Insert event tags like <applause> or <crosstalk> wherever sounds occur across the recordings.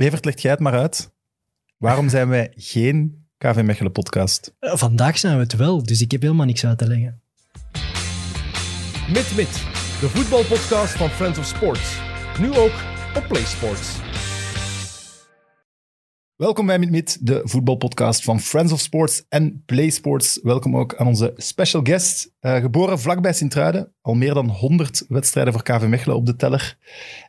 Wevert, legt jij het maar uit. Waarom zijn wij geen KV Mechelen podcast? Eh, Vandaag zijn we het wel, dus ik heb helemaal niks uit te leggen. Mit Mit, de voetbalpodcast van Friends of Sports. Nu ook op PlaySports. Welkom bij Mit Mit, de voetbalpodcast van Friends of Sports en Play Sports. Welkom ook aan onze special guest, eh, geboren vlakbij Sint-Truiden. Al meer dan 100 wedstrijden voor KV Mechelen op de teller.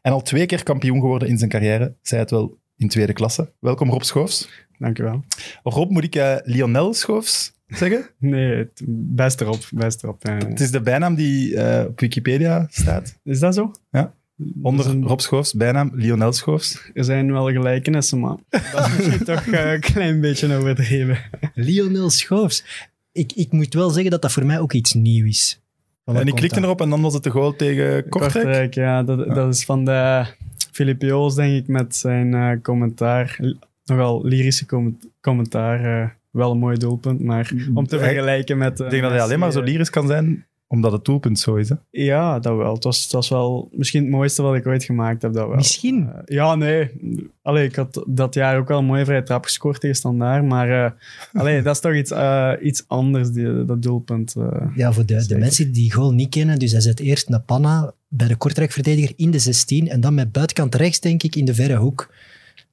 En al twee keer kampioen geworden in zijn carrière. Zij het wel in tweede klasse. Welkom Rob Schoofs. Dank u wel. Of Rob, moet ik eh, Lionel Schoofs zeggen? <laughs> Nee, het, best erop. Best erop. Het is de bijnaam die eh, op Wikipedia staat. Is dat zo? Ja. Onder Dus een- Rob Schoofs, bijnaam Lionel Schoofs. Er zijn wel gelijkenissen, maar dat is <laughs> misschien toch eh, een klein beetje overdreven. Lionel Schoofs. Ik, ik moet wel zeggen dat dat voor mij ook iets nieuws is. En ik klikte erop en dan was het de goal tegen Kortrijk. ja. Dat, dat is van de Filip Joos, denk ik, met zijn eh, commentaar. Nogal lyrische com- commentaar. eh, wel een mooi doelpunt, maar om te vergelijken met... eh, Ik denk dat hij alleen maar zo eh, lyrisch kan zijn, omdat het doelpunt zo is. Hè? Ja, dat wel. Het was, het was wel misschien het mooiste wat ik ooit gemaakt heb. Dat wel. Misschien. Eh, ja, nee. Allee, ik had dat jaar ook wel een mooie vrije trap gescoord tegen Standaard. Maar eh, <laughs> allee, dat is toch iets, eh, iets anders, die, dat doelpunt. eh. Ja, voor de, de mensen die die goal niet kennen. Dus hij zet eerst naar Panna bij de Kortrijk-verdediger in de 16 en dan met buitenkant rechts, denk ik, in de verre hoek.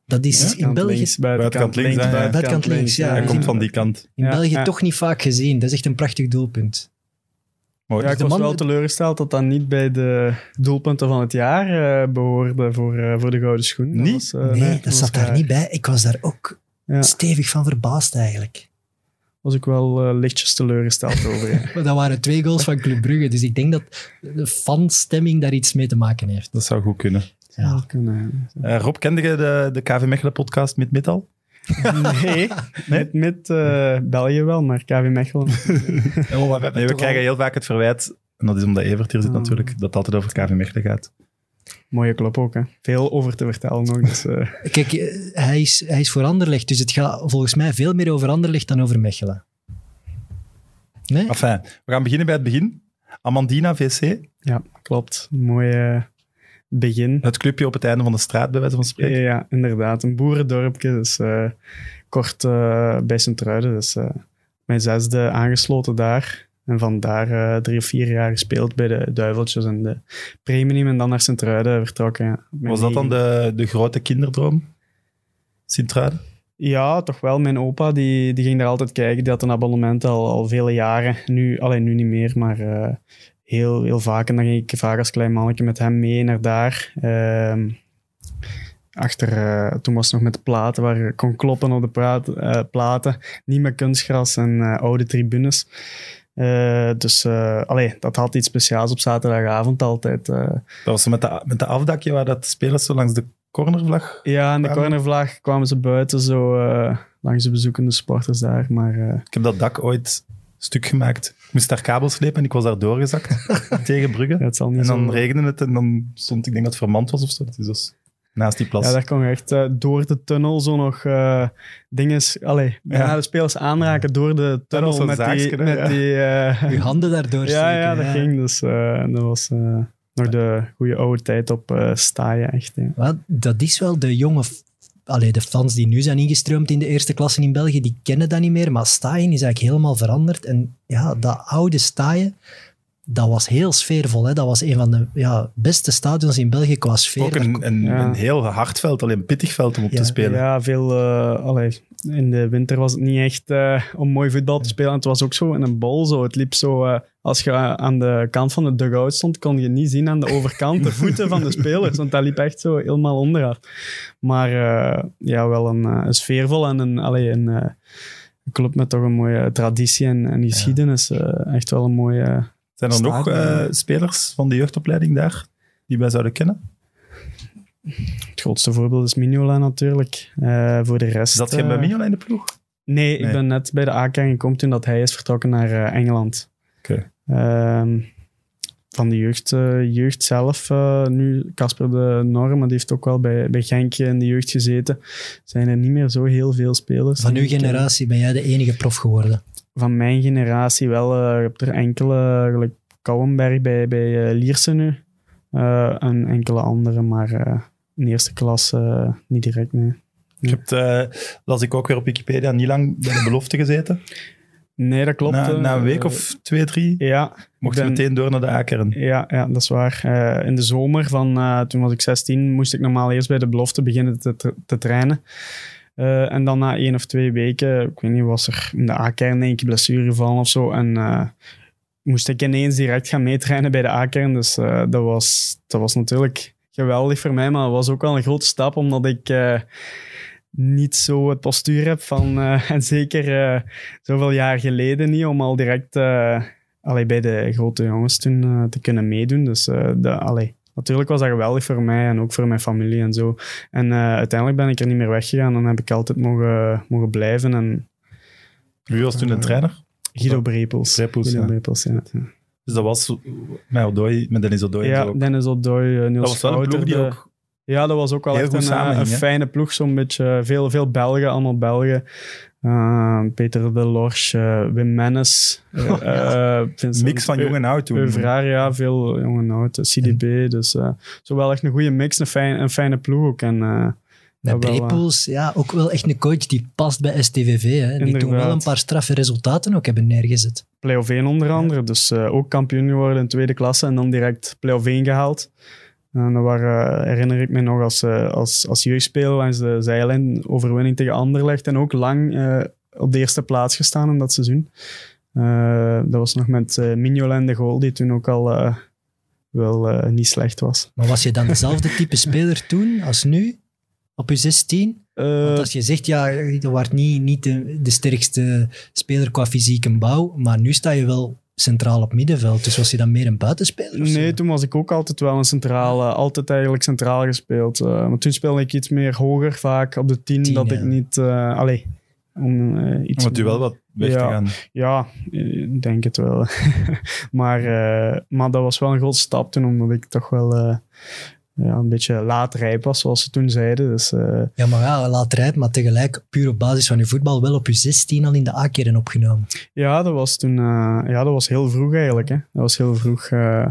Dat is in België, links, Buitenkant links. Buitenkant links, ja. Hij komt van die kant. in Ja, België ja. toch niet vaak gezien. Dat is echt een prachtig doelpunt. Mooi. Ja, ik de was man- wel teleurgesteld dat dat niet bij de doelpunten van het jaar eh, behoorde voor, eh, voor de Gouden Schoen. Dat Niet? was, eh, nee, dat zat daar niet bij. Ik was daar ook Ja, stevig van verbaasd eigenlijk. was ik wel lichtjes teleurgesteld over. ja. <laughs> Maar dat waren twee goals van Club Brugge. Dus ik denk dat de fanstemming daar iets mee te maken heeft. Dat zou goed kunnen. Ja. Kunnen. Eh, Rob, kende je de, de KV Mechelen podcast met Metal? <laughs> Nee, met, met eh, België wel, maar KV Mechelen. <laughs> Nee, we krijgen heel vaak het verwijt, en dat is omdat Evert hier zit Ah. natuurlijk, dat het altijd over KV Mechelen gaat. Mooie klop ook, hè. Veel over te vertellen nog. Dus, eh, <laughs> Kijk, eh, hij is, hij is voor Anderlecht, dus het gaat volgens mij veel meer over Anderlecht dan over Mechelen. Nee? Enfin, we gaan beginnen bij het begin. Amandina VC, ja, klopt. Mooi eh, begin. het clubje op het einde van de straat, bij wijze van spreken. ja, inderdaad. Een boerendorpje, dus eh, kort eh, bij Sint-Truiden. Dus eh, mijn zesde aangesloten daar. En vandaar drie of vier jaar gespeeld bij de Duiveltjes en de Premium. En dan naar Sint-Truiden vertrokken. ja. Was dat dan de, de grote kinderdroom? Sint-Truiden? Ja, toch wel. Mijn opa die, die ging daar altijd kijken. Die had een abonnement al, al vele jaren. Nu, alleen nu niet meer, maar heel, heel vaak. En dan ging ik vaak als klein mannetje met hem mee naar daar. Ehm, achter, eh, toen was het nog met de platen waar je kon kloppen op de praat, eh, platen. Niet met kunstgras en eh, oude tribunes. Dus allee, dat had iets speciaals op zaterdagavond altijd. Dat was met de, met de afdakje waar dat spelers zo langs de cornervlag... ja, en de cornervlag kwamen ze buiten zo langs de bezoekende sporters daar. Maar Ik heb dat dak ooit stuk gemaakt. Ik moest daar kabels slepen en ik was daar doorgezakt <laughs> tegen Brugge. ja, het zal niet En dan zo... regende het en dan stond ik denk dat het vermand was of zo. Dus dat is naast die plas. Ja, daar kon je echt eh, door de tunnel zo nog eh dingen... Allee, bijna de spelers aanraken door de tunnel met die... hè, Met ja. die eh, Uw handen daardoor ja, ja, steken, dat ging. Dus eh, dat was eh, nog de goede oude tijd op eh staaien, echt. dat is wel de jonge... Allee, de fans die nu zijn ingestroomd in de eerste klasse in België, die kennen dat niet meer. Maar Staaien is eigenlijk helemaal veranderd. En ja, dat oude Staaien, dat was heel sfeervol. Hè? Dat was een van de ja, beste stadions in België qua sfeer. Ook een, een, Ja. een heel hard veld, alleen een pittig veld om op Ja. te spelen. Ja, veel... eh, allee, in de winter was het niet echt eh, om mooi voetbal te spelen. Het was ook zo in een bol. Zo. Het liep zo... eh, als je aan de kant van de dugout stond, kon je niet zien aan de overkant de voeten van de spelers. Want dat liep echt zo helemaal onderaf. Maar eh, ja, wel een, eh, een sfeervol en een, allee, een, eh, een club met toch een mooie traditie en, en geschiedenis. eh, echt wel een mooie... Zijn er nog eh, spelers van de jeugdopleiding daar die wij zouden kennen? Het grootste voorbeeld is Mignola natuurlijk. Eh, voor de rest... Zat je eh, bij Mignola in de ploeg? Nee, ik ben net bij de AK gekomen toen dat hij is vertrokken naar eh, Engeland. Oké. Van de jeugd, eh, jeugd zelf, eh, nu Casper de Norm, maar die heeft ook wel bij, bij Genkje in de jeugd gezeten. Zijn er niet meer zo heel veel spelers. Van uw Ik, eh, generatie ben jij de enige prof geworden. Van mijn generatie wel. eh, je hebt er enkele, gelijk Kouwenberg bij, bij eh, Lierse nu. Eh, en enkele andere, maar eh, in eerste klas uh, niet direct, nee. Je hebt, uh, las ik ook weer op Wikipedia, niet lang bij de belofte gezeten. <laughs> Nee, dat klopt. Na, na een week of twee, drie? Ja. Mocht je meteen door naar de A-kern? Ja, ja, dat is waar. Uh, in de zomer van, uh, toen was ik 16, moest ik normaal eerst bij de belofte beginnen te, te, trainen. Uh, en dan na één of twee weken, ik weet niet, was er in de A-kern een blessure gevallen of zo. En moest ik ineens direct gaan meetrainen bij de A-kern. Dus dat, was, dat was natuurlijk geweldig voor mij, maar het was ook wel een grote stap, omdat ik niet zo het postuur heb van, uh, <laughs> en zeker uh, zoveel jaar geleden niet, om al direct uh, allee, bij de grote jongens toen te kunnen meedoen. Dus de, allee, natuurlijk was dat geweldig voor mij en ook voor mijn familie en zo. En uiteindelijk ben ik er niet meer weggegaan. Dan heb ik altijd mogen, mogen blijven. En, Wie was toen een trainer? Guido Brepels. Brepels, Guido ja. Brepels, ja. Dus dat was met, Odoi, met Dennis Odoi Ja. Dennis Odoi, Niels Dat was wel een ploeg die de, ook ja, dat was ook wel Heel echt een, samenging, een fijne ploeg. Zo'n beetje veel, veel Belgen, allemaal Belgen. Uh, Peter de Lorch, uh, Wim Mennes. Uh, mix van jong en oud toen. Euvraar, ja, veel jong en oud. CDB, dus zo wel echt een goede mix, een, fijn, een fijne ploeg ook. En, met Brepels, ja, ook wel echt een coach die past bij STVV. Hè. Die toen wel een paar straffe resultaten ook hebben neergezet. Play-off 1 onder andere, dus ook kampioen geworden in tweede klasse en dan direct play-off 1 gehaald. En dat waren, herinner ik me nog als, als, als jeugdspeler langs de zijlijn, overwinning tegen Anderlecht. En ook lang uh, op de eerste plaats gestaan in dat seizoen. Uh, dat was nog met uh, Mignolet de goal, die toen ook al wel niet slecht was. Maar was je dan dezelfde type speler toen als nu? Op je 16? Want als je zegt, ja, je was niet, niet de, de sterkste speler qua fysiek en bouw, maar nu sta je wel centraal op middenveld. Dus was hij dan meer een buitenspeler? Nee, toen was ik ook altijd wel een centrale, altijd eigenlijk centraal gespeeld. Uh, maar toen speelde ik iets meer hoger, vaak op de tien, Tien, dat ja. ik niet... Uh, allee, om uh, iets... Om het wel wat weg ja, te gaan. Ja, ik denk het wel. <laughs> maar, maar dat was wel een grote stap toen, omdat ik toch wel ja, een beetje laat rijp was, zoals ze toen zeiden. Dus, uh... Ja, maar ja, laat rijp, maar tegelijk puur op basis van je voetbal wel op je 16 al in de A-kern opgenomen. Ja, dat was toen uh, ja, dat was heel vroeg eigenlijk. Hè. Dat was heel vroeg. Uh...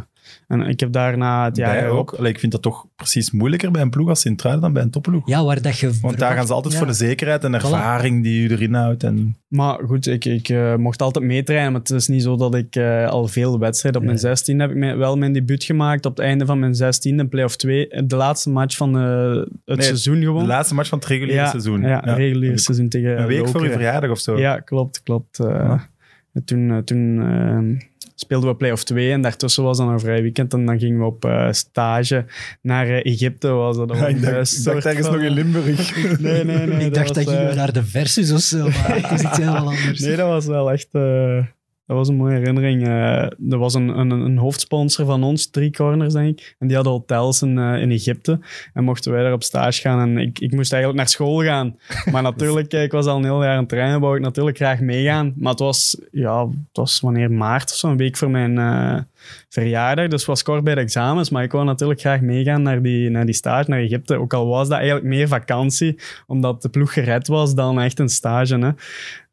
en ik heb daarna het jaar Bij ook... Allee, ik vind dat toch precies moeilijker bij een ploeg als Sint-Truiden dan bij een topploeg. Ja, waar dat je Want daar gaan ze altijd ja. voor de zekerheid en ervaring die je erin houdt. En... Maar goed, ik, ik uh, mocht altijd meetrainen, maar het is niet zo dat ik uh, al veel wedstrijden... Op mijn 16 heb ik mijn, wel mijn debuut gemaakt. Op het einde van mijn 16 in play-off 2. De laatste match van uh, het Nee, seizoen De gewoon. laatste match van het reguliere ja, seizoen. Ja, reguliere seizoen tegen Een week voor je verjaardag of zo. Ja, klopt, klopt. Uh, Toen, uh, toen uh, speelden we play-off 2 en daartussen was dan een vrij weekend en dan gingen we op uh, stage naar uh, Egypte. Was dat Ja, ik een dacht, ik dacht ergens nog in Limburg. <laughs> Nee, nee, nee. ik dacht was, dat gingen we eh, naar de versus of zo, maar het is iets helemaal <laughs> anders. Nee, dat was wel echt... dat was een mooie herinnering. Eh, er was een, een, een hoofdsponsor van ons, Drie Corners, denk ik. En die hadden hotels in, eh, in Egypte. En mochten wij daar op stage gaan. En ik, ik moest eigenlijk naar school gaan. Maar <laughs> natuurlijk, eh, ik was al een heel jaar aan het trainen. Wou ik natuurlijk graag meegaan. Maar het was, ja, het was wanneer maart of zo, een week voor mijn verjaardag. Dus het was kort bij de examens. Maar ik wou natuurlijk graag meegaan naar die, naar die stage, naar Egypte. Ook al was dat eigenlijk meer vakantie. Omdat de ploeg gered was dan echt een stage. Hè.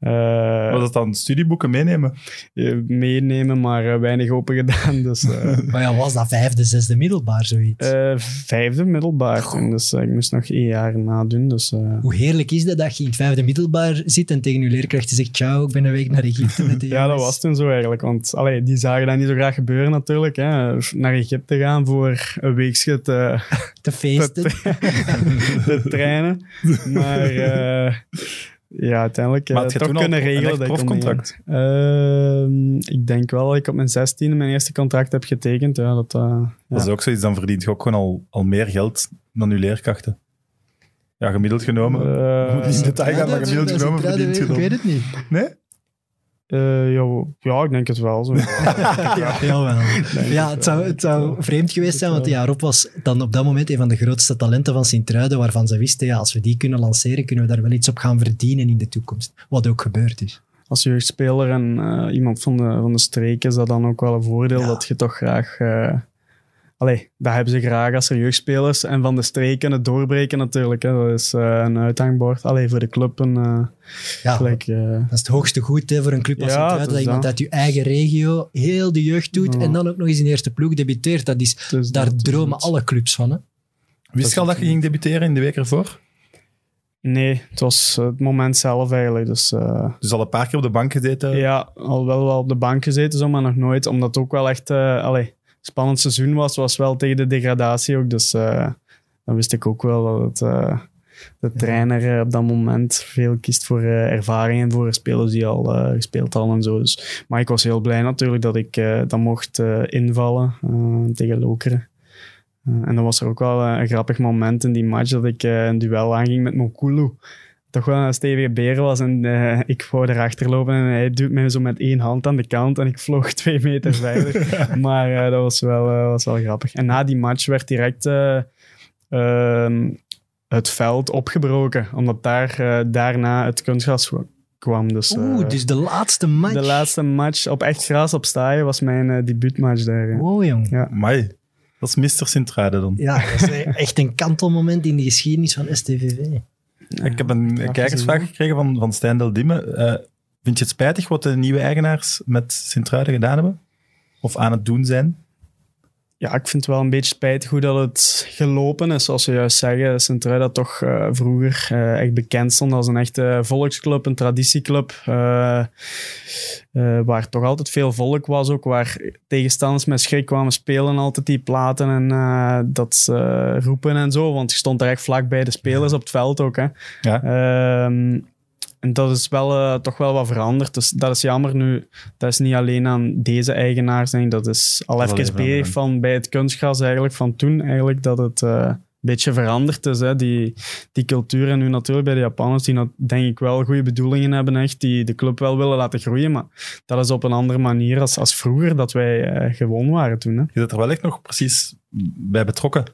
Eh, Was dat dan studieboeken meenemen? eh, meenemen, maar eh, weinig open gedaan. Dus eh, <laughs> Maar ja, was dat vijfde, zesde middelbaar zoiets? eh, vijfde middelbaar toen, dus ik moest nog één jaar nadoen. Dus, eh, Hoe heerlijk is dat dat je in het vijfde middelbaar zit en tegen je leerkrachten zegt, ciao, ik ben een week naar Egypte met de ja, dat jongens." was toen zo eigenlijk. Want allee, die zagen dat niet zo graag gebeuren natuurlijk. Hè. Naar Egypte gaan voor een weekje te, te feesten. <laughs> te trainen. Maar eh, ja, uiteindelijk eh, Maar je toch kunnen regelen dat ik profcontract? meegaan. Ehm, ik denk wel dat ik op mijn zestiende mijn eerste contract heb getekend. Ja, dat, eh, ja. Dat is ook zoiets, dan verdient je ook gewoon al, al meer geld dan je leerkrachten. Ja, gemiddeld genomen. Eh, Moet niet in detail gaan, Ja, maar gemiddeld genomen verdient je Ik weet het niet. Nee? Eh, ja, ja, ik denk het wel. Zo. <laughs> Ja, jawel. Ja, het zou, het zou vreemd geweest zijn, want ja, Rob was dan op dat moment een van de grootste talenten van Sint-Truiden, waarvan ze wisten, ja, als we die kunnen lanceren, kunnen we daar wel iets op gaan verdienen in de toekomst. Wat ook gebeurd is. Als jeugdspeler en eh, iemand van de, van de streek is dat dan ook wel een voordeel Ja. dat je toch graag... eh allee, dat hebben ze graag als er jeugdspelers en van de streek kunnen doorbreken natuurlijk. Hè. Dat is eh, een uithangbord. Allee, voor de club een... eh, Ja, gelijk, eh, dat is het hoogste goed hè, voor een club als Ja, Sint-Truiden, dat iemand dat. uit je eigen regio heel de jeugd doet Ja. en dan ook nog eens in de eerste ploeg debuteert. Dat is, dus daar dat dromen het. alle clubs van. Hè? Wist je al dat je ging debuteren in de week ervoor? Nee, het was het moment zelf eigenlijk. Dus uh, Dus al een paar keer op de bank gezeten? ja, al wel wel op de bank gezeten, zo, maar nog nooit. Omdat het ook wel echt eh allee, spannend seizoen was. was wel tegen de degradatie ook. Dus eh, dan wist ik ook wel dat het, eh, de trainer eh, op dat moment veel kiest voor eh, ervaring en voor spelers die al gespeeld hadden en zo. Dus, maar ik was heel blij natuurlijk dat ik dan mocht invallen tegen Lokeren. En dan was er ook wel een grappig moment in die match dat ik een duel aanging met Mokulu. Toch wel een stevige beer was en eh, ik wou erachter lopen en hij doet mij zo met één hand aan de kant en ik vloog <laughs> twee meter verder. <laughs> maar eh, dat was wel, eh, was wel grappig. En na die match werd direct eh, ehm, het veld opgebroken, omdat daar, daarna het kunstgras kwam. Dus, eh, Oeh, dus de laatste match. de laatste match op echt gras op staaien was mijn debuutmatch daar. ja. Wow, jong. Ja. Amai, dat is Mr. Sint-Truiden dan. Ja, dat is echt een kantelmoment in de geschiedenis van STVV. Ik heb een kijkersvraag gezien. gekregen van, van Stijn Del Dimme. Eh, vind je het spijtig wat de nieuwe eigenaars met Sint-Truiden gedaan hebben? Of aan het doen zijn? Ja, ik vind het wel een beetje spijtig hoe dat het gelopen is. Zoals we juist zeggen, Sint-Truiden dat toch eh, vroeger eh, echt bekend stond als een echte volksclub, een traditieclub. eh, waar toch altijd veel volk was ook. Waar tegenstanders met schrik kwamen spelen altijd die platen en dat roepen en zo. Want je stond daar echt vlak bij de spelers op het veld ook. Hè. Ja. Ehm, en dat is wel, eh, toch wel wat veranderd. Dus dat is jammer nu. Dat is niet alleen aan deze eigenaars. Denk ik. Dat is al even bezig van bij het kunstgras eigenlijk van toen eigenlijk dat het eh, een beetje veranderd is. Hè. Die, die cultuur en nu natuurlijk bij de Japanners die dat, denk ik wel goede bedoelingen hebben echt. Die de club wel willen laten groeien. Maar dat is op een andere manier als, als vroeger dat wij eh, gewoon waren toen. Hè. Je zit er wel echt nog precies bij betrokken.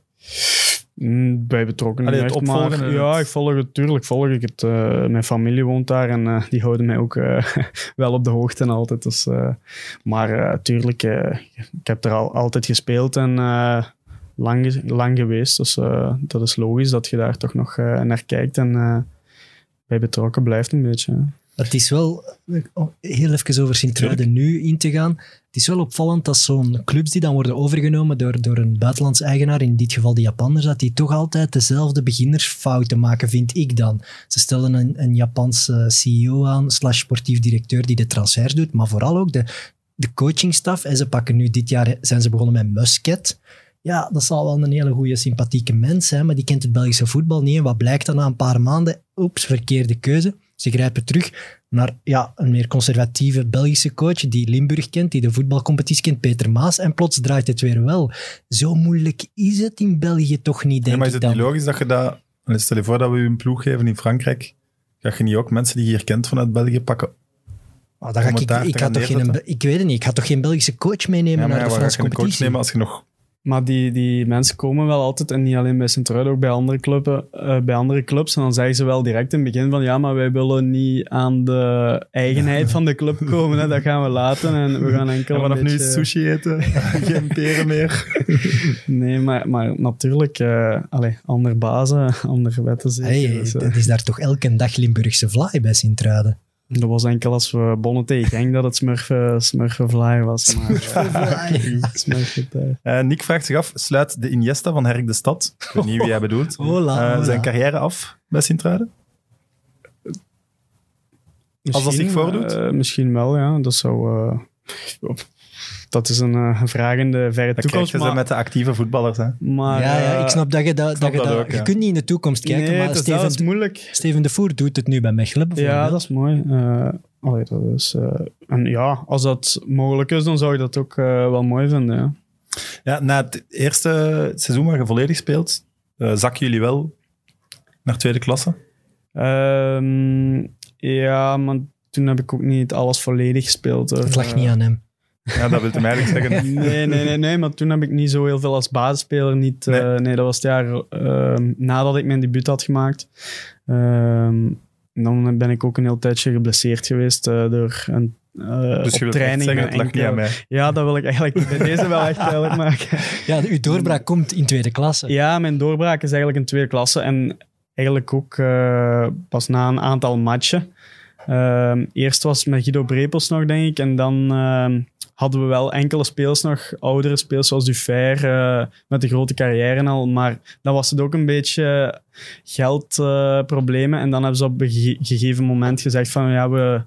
Mm, Bij betrokken Allee, het maar ja, ik volg het, tuurlijk volg ik het. eh, mijn familie woont daar en eh, die houden mij ook eh, <laughs> wel op de hoogte altijd. Dus, eh, maar eh tuurlijk, eh, ik heb er al altijd gespeeld en eh, lang, lang geweest. Dus eh, dat is logisch dat je daar toch nog naar kijkt en eh, bij betrokken blijft een beetje. Het is wel, om heel even over Sint-Truiden nu in te gaan. Het is wel opvallend dat zo'n clubs die dan worden overgenomen door, door een buitenlands eigenaar, in dit geval de Japanners, dat die toch altijd dezelfde beginnersfouten maken, vind ik dan. Ze stellen een, een Japanse CEO aan, slash sportief directeur die de transfers doet, maar vooral ook de, de coachingstaf. En ze pakken nu dit jaar, zijn ze begonnen met Muscat. Ja, dat zal wel een hele goede, sympathieke mens zijn, maar die kent het Belgische voetbal niet. En wat blijkt dan na een paar maanden? Oeps, verkeerde keuze. Ze grijpen terug naar ja, een meer conservatieve Belgische coach die Limburg kent, die de voetbalcompetitie kent, Peter Maas. En plots draait het weer wel. Zo moeilijk is het in België toch niet, Ja, denk maar is het dan. niet logisch dat je dat... Stel je voor dat we u een ploeg geven in Frankrijk. Ga je niet ook mensen die je hier kent vanuit België pakken? Dan ga ik, ik, gaan toch geen, ik weet het niet, ik ga toch geen Belgische coach meenemen Ja, maar naar ja, de Franse je een coach competitie? nemen als je nog... Maar die, die mensen komen wel altijd, en niet alleen bij Sint-Truiden, ook bij andere, clubben, eh, bij andere clubs. En dan zeggen ze wel direct in het begin van, ja, maar wij willen niet aan de eigenheid van de club komen. Hè. Dat gaan we laten en we gaan enkel vanaf nu beetje- is sushi eten, <laughs> geen peren meer. <laughs> Nee, maar, maar natuurlijk, eh allee, andere bazen, <laughs> andere wetten. zeker. Hey, Dus, eh, het is daar toch elke dag Limburgse vlaai bij Sint-Truiden. Dat was enkel als we bonnen tegen Genk dat het smurfen, smurfenvlaai was. Maar, <laughs> eh. <laughs> Eh, Nick vraagt zich af, sluit de Iniesta van Herk de Stad, ik weet niet wie jij bedoelt, Hola, eh, hola. zijn carrière af bij Sint-Truiden? Als dat zich voordoet? misschien wel, ja. Dat zou... eh, dat is een, eh, een vraag in de verre Dat toekomst. Maar, met de actieve voetballers. Hè? maar, ja, ja, eh, ik snap dat je dat, dat, je dat dat, ook, je ja. kunt niet in de toekomst kijken, nee, maar is, dat is Steven, moeilijk. Steven de Voer doet het nu bij Mechelen bijvoorbeeld. Ja, dat is mooi. Eh, allee, dat is, eh, en ja, als dat mogelijk is, dan zou ik dat ook eh, wel mooi vinden. Ja. Ja, na het eerste seizoen waar je volledig speelt, eh, zakken jullie wel naar tweede klasse? Ehm, ja, maar toen heb ik ook niet alles volledig gespeeld. hoor. Het lag Eh, niet aan hem. Ja, dat wil hem eigenlijk <laughs> zeggen. Nee, nee, nee, nee, maar toen heb ik niet zo heel veel als basisspeler. Niet, eh, Nee. nee. dat was het jaar ehm, nadat ik mijn debuut had gemaakt. Ehm, dan ben ik ook een heel tijdje geblesseerd geweest eh, door een eh Dus op training. zeggen, met het lag niet enkel- aan mij. Ja, dat wil ik eigenlijk bij deze wel echt duidelijk maken. <laughs> Ja, uw doorbraak komt in tweede klasse. Ja, mijn doorbraak is eigenlijk een tweede klasse. En eigenlijk ook eh, pas na een aantal matchen. Ehm, eerst was het met Guido Brepels nog, denk ik. En dan ehm, hadden we wel enkele speels nog, oudere speels zoals Dufair, eh met de grote carrière al. Maar dan was het ook een beetje geldproblemen. en dan hebben ze op een gege- gegeven moment gezegd van ja, we,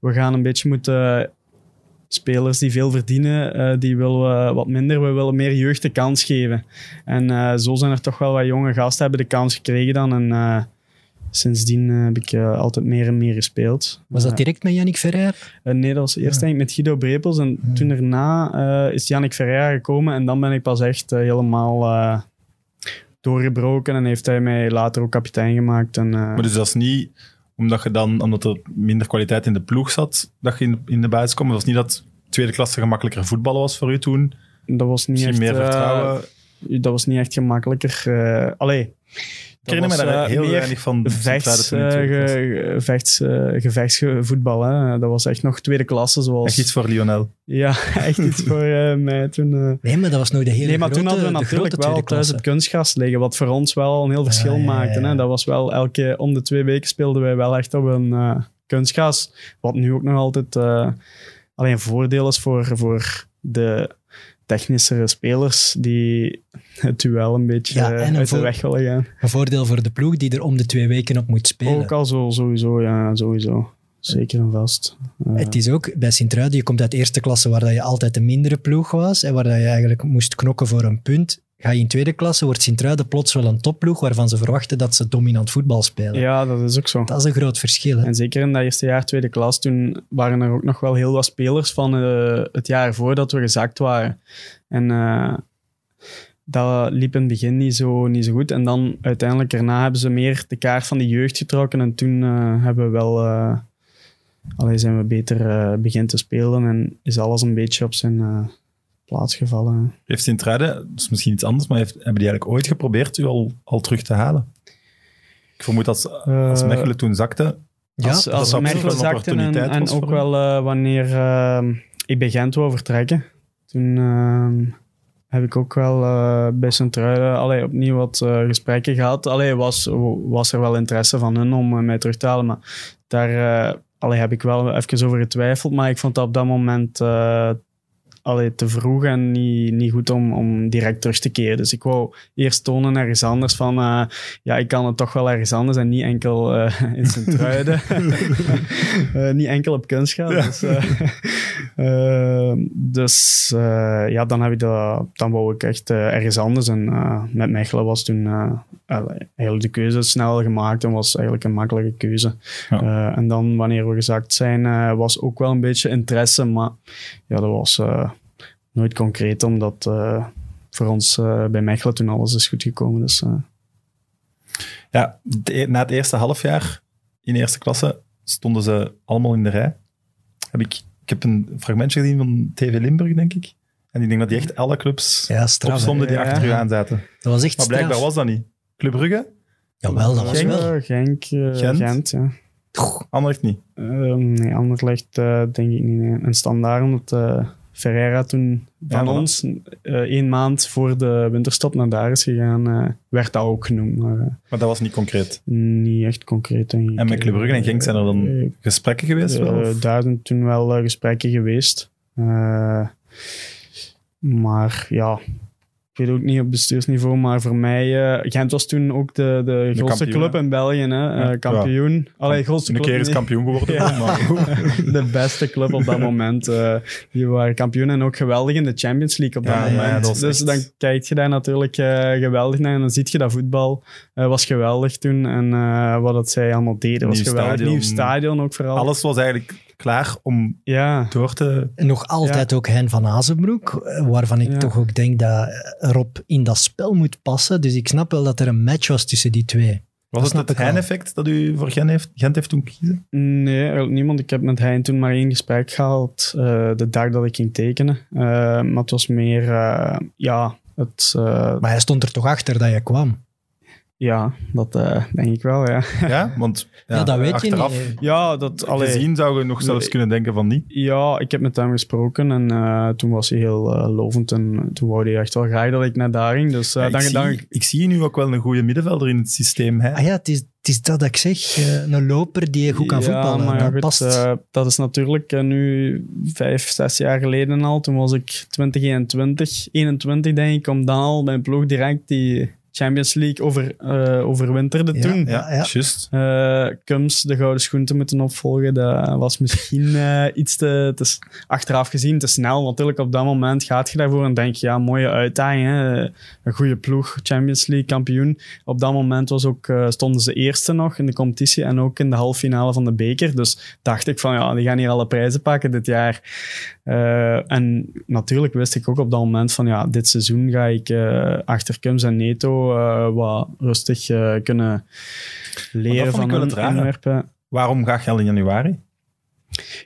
we gaan een beetje moeten spelers die veel verdienen, eh, die willen wat minder. We willen meer jeugd de kans geven. En eh, zo zijn er toch wel wat jonge gasten hebben de kans gekregen dan. En eh, sindsdien eh, heb ik eh, altijd meer en meer gespeeld. Was dat Eh, direct met Yannick Ferrer? nee, dat was eerst denk ik met Guido Brepels. En toen daarna eh, is Yannick Ferreira gekomen. En dan ben ik pas echt helemaal eh, doorgebroken. En heeft hij mij later ook kapitein gemaakt. En, eh, Maar dus dat is niet omdat je dan, omdat er minder kwaliteit in de ploeg zat, dat je in, in de basis kwam. Dat was niet dat tweede klasse gemakkelijker voetballen was voor u toen. dat was niet Misschien echt... meer vertrouwen. Dat was niet echt gemakkelijker. eh allee. ik herinner me daar eh, heel meer weinig van. Vechts, eh, ge- vechts, eh, gevechtsvoetbal. Hè. Dat was echt nog tweede klasse. Zoals, Echt iets voor Lionel. Ja, <laughs> echt iets voor mij toen. Nee, maar dat was nog de hele Nee, maar grote, toen hadden we natuurlijk wel thuis het kunstgras liggen, wat voor ons wel een heel verschil ja, ja, maakte. Hè. Dat was wel elke, om de twee weken speelden wij wel echt op een kunstgras. Wat nu ook nog altijd eh, alleen een voordeel is voor, voor de technischere spelers die het duel een beetje Ja, en een uit de weg willen gaan. Een voordeel voor de ploeg die er om de twee weken op moet spelen. Ook al zo, sowieso, ja, sowieso. Zeker en vast. Eh, Het is ook bij Sint-Truiden, je komt uit eerste klasse waar dat je altijd de mindere ploeg was en waar dat je eigenlijk moest knokken voor een punt. Ga je in tweede klasse, wordt Sint-Truiden plots wel een topploeg waarvan ze verwachten dat ze dominant voetbal spelen. ja, dat is ook zo. Dat is een groot verschil. Hè? En zeker in dat eerste jaar tweede klas, toen waren er ook nog wel heel wat spelers van eh, het jaar voordat we gezakt waren. En eh, dat liep in het begin niet zo, niet zo goed. En dan uiteindelijk daarna hebben ze meer de kaart van de jeugd getrokken. En toen eh, hebben we wel... eh allee, zijn we beter eh begin te spelen en is alles een beetje op zijn eh, plaats gevallen. Heeft Sint-Truiden, dat is misschien iets anders, maar heeft, hebben die eigenlijk ooit geprobeerd u al, al terug te halen? Ik vermoed dat als, als Eh, Mechelen toen zakte, Ja, als als Mechelen zakte en, en ook wel eh, wanneer eh, ik bij Gent wou vertrekken. Toen ehm, heb ik ook wel eh, bij Sint-Truiden allee, opnieuw wat eh, gesprekken gehad. Allee, was, was er wel interesse van hun om mij terug te halen, maar daar eh, allee, heb ik wel even over getwijfeld. Maar ik vond dat op dat moment eh, allee, te vroeg en niet, niet goed om, om direct terug te keren. Dus ik wou eerst tonen ergens anders van, eh, ja, ik kan het toch wel ergens anders en niet enkel eh, in Sint-Truiden. <laughs> Eh, niet enkel op kunstgras. Ja. Dus, dus ja, dan, heb ik dat, dan wou ik echt ergens anders. En met Mechelen was toen eigenlijk de keuze snel gemaakt en was eigenlijk een makkelijke keuze. Ja. En dan wanneer we gezakt zijn, was ook wel een beetje interesse, maar ja, dat was nooit concreet, omdat eh, voor ons eh, bij Mechelen toen alles is goed gekomen. Dus, eh, ja, de- na het eerste halfjaar in eerste klasse stonden ze allemaal in de rij. Heb ik, ik heb een fragmentje gezien van TV Limburg, denk ik. En ik denk dat die echt alle clubs Ja, straf. opstonden die Ja. achter u aan zaten. Dat was echt Maar blijkbaar straf. was dat niet. Club Brugge? Jawel, dat was Genk? wel. Genk, Gent? Gent, ja. Anderlecht niet. Eh, nee, Anderlecht denk ik niet. Nee. En standaard, omdat eh, Ferreira toen van Ja, ons eh één maand voor de winterstop naar daar is gegaan, eh, werd dat ook genoemd. Maar eh, Maar dat was niet concreet. niet echt concreet, denk ik. En met Club en Genk zijn er dan gesprekken geweest? wel, daar zijn toen wel gesprekken geweest. Maar ja, weet ook niet op bestuursniveau, maar voor mij, eh, Gent was toen ook de, de, grootste club in België. Hè? Ja. Eh, kampioen. Allee, grootste een club. keer is kampioen geworden. Ja. maar <laughs> de beste club op dat moment. eh, die waren kampioen en ook geweldig in de Champions League op dat Ja, ja, moment. dat dus echt- dan kijk je daar natuurlijk geweldig naar en dan zie je dat voetbal was geweldig toen. En wat dat zij allemaal deden was Nieuw geweldig. stadion. Nieuw stadion ook vooral. Alles was eigenlijk klaar om Ja, door te... En nog altijd ook Hen van Azenbroek, eh, waarvan ik Ja. toch ook denk dat Rob in dat spel moet passen. Dus ik snap wel dat er een match was tussen die twee. Was het het. Hein-effect dat u voor Gent heeft, Gent heeft toen kiezen? nee, eigenlijk niemand. Ik heb met Hein toen maar één gesprek gehad eh, de dag dat ik ging tekenen. Eh, maar het was meer, eh, ja, het... eh, Maar hij stond er toch achter dat je kwam. Ja, dat eh, denk ik wel, ja. Ja, <laughs> want ja, Ja, dat weet achteraf je niet. Ja, dat... allee, gezien zou je nog zelfs kunnen denken van niet. Ja, ik heb met hem gesproken en eh, toen was hij heel eh, lovend en toen wou hij echt wel graag dat ik naar daar ging. Dus eh, Ja, ik, dan, zie, dan, ik zie nu ook wel een goede middenvelder in het systeem. Hè? Ah ja, het is, het is dat ik zeg. eh, een loper die goed kan Ja, voetballen. maar dat goed, past. dat is natuurlijk nu vijf, zes jaar geleden al. Toen was ik 20, 21, 21 denk ik, om dan al mijn ploeg direct die Champions League over, eh, overwinterde Ja, toen. Ja, Ja, juist. Eh, Kums de gouden schoen te moeten opvolgen, dat was misschien <laughs> eh, iets te, te achteraf gezien te snel. Natuurlijk, op dat moment gaat je daarvoor en denk je, ja, mooie uitdaging. Hè? Een goede ploeg, Champions League kampioen. Op dat moment was ook, eh, stonden ze eerste nog in de competitie en ook in de halve finale van de beker. Dus dacht ik van, ja, die gaan hier alle prijzen pakken dit jaar. Eh, en natuurlijk wist ik ook op dat moment van, ja, dit seizoen ga ik eh, achter Kums en Neto eh, wat rustig eh, kunnen leren van hun. Waarom ga je al in januari?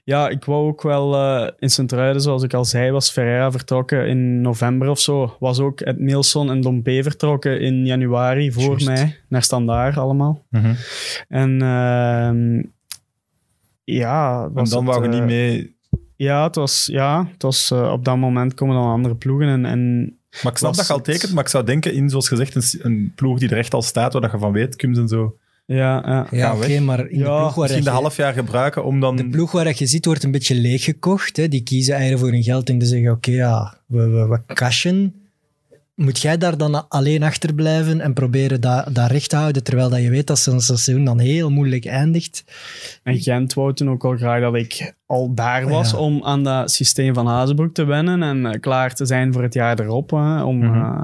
Ja, ik wou ook wel eh, in Sint-Truiden, zoals ik al zei, was Ferreira vertrokken in november of zo. Was ook Ed Nielsen en Dompe vertrokken in januari voor mij, naar Standaard allemaal. Mhm. En ehm, ja... En dan wou je eh, niet mee. Ja, het was, ja, het was op dat moment komen dan andere ploegen en, en Maar ik snap dat je al tekent, maar ik zou denken in, zoals gezegd, een, een ploeg die er echt al staat, waar dat je van weet, Kums en zo. ja, ja. ja, oké, maar in Ja, de ploeg waar Misschien de je, half jaar gebruiken om dan... de ploeg waar je zit wordt een beetje leeggekocht. Hè. Die kiezen eigenlijk voor hun geld en die zeggen, oké, ja, we, we, we cashen. Moet jij daar dan alleen achterblijven en proberen dat, dat recht te houden, terwijl dat je weet dat zo'n seizoen dan heel moeilijk eindigt? En Gent wou toen ook wel graag dat ik al daar was Ja. om aan dat systeem van Hazenbroek te wennen en eh, klaar te zijn voor het jaar erop. Hè, om, Mhm. eh,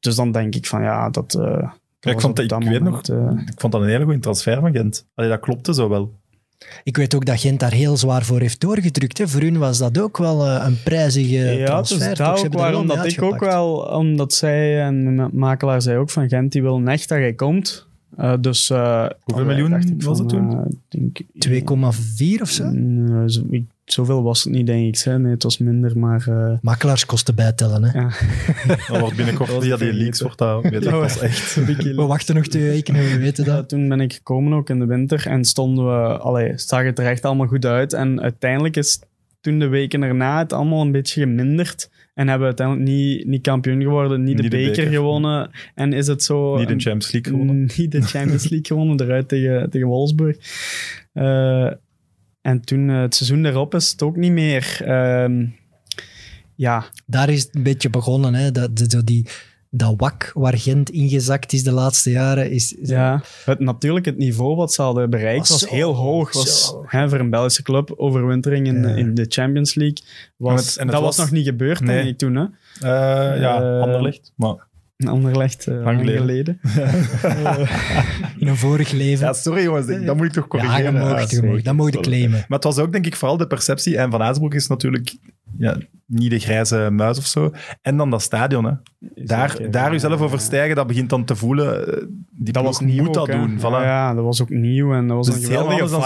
dus dan denk ik van ja, dat. eh, dat ik was vond dat- ik weet eh, Ik vond dat een hele goede transfer van Gent. Allee, dat klopte zo wel. Ik weet ook dat Gent daar heel zwaar voor heeft doorgedrukt. Hè. Voor hun was dat ook wel een prijzige ja, transfer. dus daar Ze ook waarom dat ik ook wel, omdat zij en mijn makelaar zei ook van Gent, die wil echt dat jij komt. Eh, dus, eh, Hoeveel miljoen dacht ik was het van, toen? eh, ik denk, 2,4 of zo? Mm, zo- ik- zoveel was het niet, denk ik. Hè. Nee, het was minder, maar... eh, Makelaarskosten bijtellen. Hè. ja. <laughs> Dat wordt binnenkort via die leaks wordt dat, weet ik, Ja, was echt... We wachten nog twee weken en we weten Ja, dat. toen ben ik gekomen ook in de winter en stonden we, allee, zag het er echt allemaal goed uit. En uiteindelijk is toen de weken erna het allemaal een beetje geminderd. En hebben we uiteindelijk niet, niet kampioen geworden, niet de, Niet de beker, beker. gewonnen. En is het zo... Niet de Champions League gewonnen. <laughs> Niet de Champions League gewonnen, eruit tegen, tegen Wolfsburg. Eh, en toen eh, het seizoen erop is het ook niet meer... ehm, ja, Daar is het een beetje begonnen. Hè. Dat, dat, dat die, dat wak waar Gent ingezakt is de laatste jaren. Is, Ja, het, natuurlijk het niveau wat ze hadden bereikt Was was, zo heel hoog. Was, hè, voor een Belgische club, overwintering in, Ja. in de Champions League. Was, En het- en het dat was, was- nog niet gebeurd, Nee. denk ik, toen. Hè? Eh, ja, Eh, Anderlecht. Maar, Anderlecht, uh, lang geleden. geleden. <laughs> In een vorig leven. ja, sorry jongens, dat moet ik toch Ja, corrigeren. je mag, je sorry. mag, dat mag je claimen. Maar het was ook denk ik vooral de perceptie. En Van Azenbroek is natuurlijk ja, niet de grijze muis of zo. En dan dat stadion. Hè. Daar, Zeker, daar ja, jezelf over ja. stijgen, dat begint dan te voelen. eh, Die Dat was nieuw moet dat ook, doen. Voilà. Ja, ja, dat was ook nieuw en dat was Dus een geweldige anders dan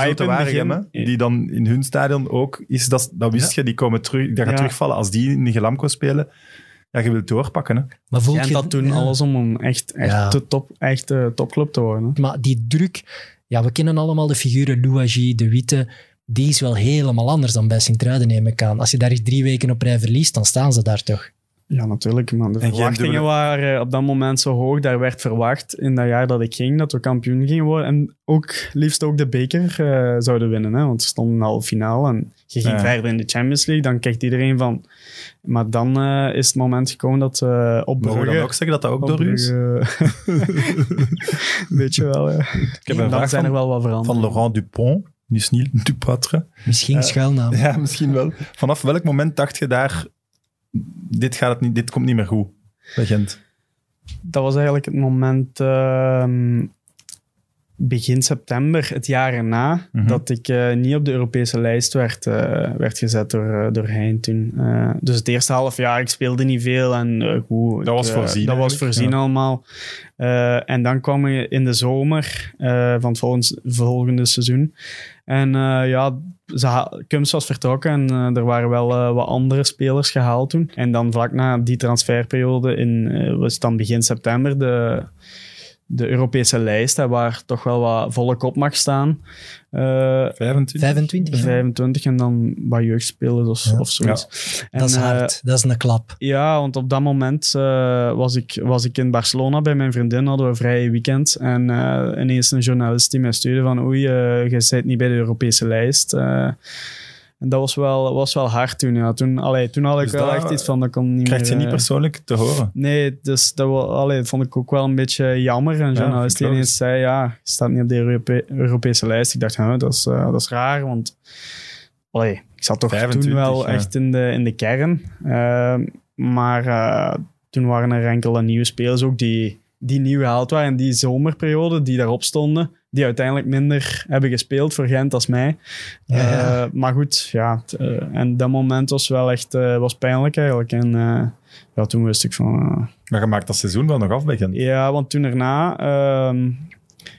hè, die dan in hun stadion ook is. Dat, dat wist je, die komen terug, dat gaat Ja. terugvallen. Als die in de Gelamco spelen, ja, je wilt doorpakken. Hè. Maar voel Gent je had toen ja. alles om een echt, echt Ja. de top, echt eh, topclub te worden. hè. Maar die druk... Ja, we kennen allemaal de figuren Louagie, De Witte. Die is wel helemaal anders dan bij Sint-Truiden, neem ik aan. Als je daar drie weken op rij verliest, dan staan ze daar toch. Ja, natuurlijk. Maar de verwachtingen dubbele- waren op dat moment zo hoog. Daar werd verwacht in dat jaar dat ik ging dat we kampioen gingen worden. En ook liefst ook de beker eh, zouden winnen. Hè? Want ze stonden al finale en je ging Ja. verder in de Champions League. Dan kijkt iedereen van... Maar dan eh, is het moment gekomen dat eh op Mogen we Brugge... dan ook zeggen dat dat ook door u is? <laughs> Weet je wel, ja. Ik heb een vraag zijn er wel wat veranderd. van Laurent Dupont. Dus niet Dupatre. Misschien Eh, schuilnaam. <laughs> Ja, misschien wel. Vanaf welk moment dacht je daar, dit, gaat het niet, dit komt niet meer goed bij Gent? Dat was eigenlijk het moment ehm, begin september, het jaar erna, Mhm. dat ik eh, niet op de Europese lijst werd, eh, werd gezet door, eh, door Hein toen. Dus het eerste half jaar, ik speelde niet veel en goed. Dat ik, was voorzien Dat was voorzien ja. allemaal. En dan kwam je in de zomer van het volgende, volgende seizoen. En ja, ze Kums was vertrokken en er waren wel wat andere spelers gehaald toen. En dan vlak na die transferperiode, in, was het dan begin september, de, de Europese lijst, hè, waar toch wel wat volk op mag staan. Eh, 25. 25. hè? 25 en dan wat jeugdspelers of, Ja. of zoiets. En, Dat is eh, hard. dat is een klap. ja, want op dat moment eh, was, ik, was ik in Barcelona bij mijn vriendin, hadden we een vrije weekend. En eh, ineens een journalist die mij stuurde van oei, eh je zit niet bij de Europese lijst. En dat was wel, was wel hard toen. Ja. Toen, allee, toen had ik Dus wel echt iets van, dat kon niet Krijgt meer... je niet eh, persoonlijk te horen. Nee, dus dat allee, vond ik ook wel een beetje jammer. Ja, journalist ineens zei, ja, je staat niet op de Europe- Europese lijst. Ik dacht, huh, dat, is, eh, dat is raar, want allee, ik zat toch 25, toen wel ja. echt in de, in de kern. Ehm, maar eh, toen waren er enkele nieuwe spelers ook die, die nieuw gehaald waren in die zomerperiode, die daarop stonden, die uiteindelijk minder hebben gespeeld voor Gent als mij. Ja. Eh, maar goed, ja. t- eh, en dat moment was wel echt eh, was pijnlijk eigenlijk. En ja, toen wist ik van... Maar je maakt dat seizoen wel nog af bij Gent. ja, want toen daarna ehm,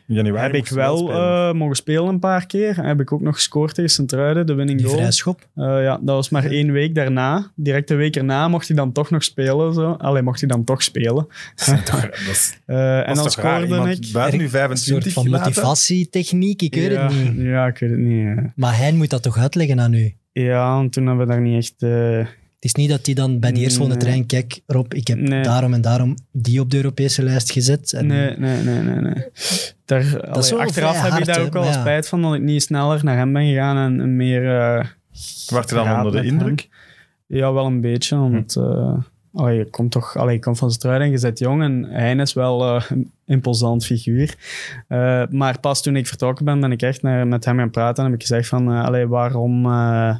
In januari heb ik wel spelen. eh, mogen spelen een paar keer. Heb ik ook nog gescoord tegen Sint-Truiden, de winning Die goal. vrijschop. Eh, ja, dat was maar één week daarna. Direct een week erna mocht hij dan toch nog spelen. Zo. Allee, mocht hij dan toch spelen. dat is, <laughs> Eh, en dan raar? scoorde Iemand ik... buiten nu Een soort 25 van gelaten? motivatietechniek, ik weet ja, het niet. Ja, ik weet het niet. Maar hij moet dat toch uitleggen aan u? Ja, en toen hebben we daar niet echt... Het is niet dat hij dan bij die eerstvolgende Nee. trein, kijk Rob, ik heb Nee. daarom en daarom die op de Europese lijst gezet. En Nee, nee, nee, nee. nee. Daar, allee, achteraf heb hard, ik daar ook wel ja. spijt van dat ik niet sneller naar hem ben gegaan en, en meer. eh Werd je dan onder de indruk? hem. Ja, wel een beetje. Want eh, allee, je komt toch, allee, je komt van Struiden en je bent jong en hij is wel eh, een imposant figuur. Eh, maar pas toen ik vertrokken ben, ben ik echt naar, met hem gaan praten en heb ik gezegd van, allee, waarom, eh,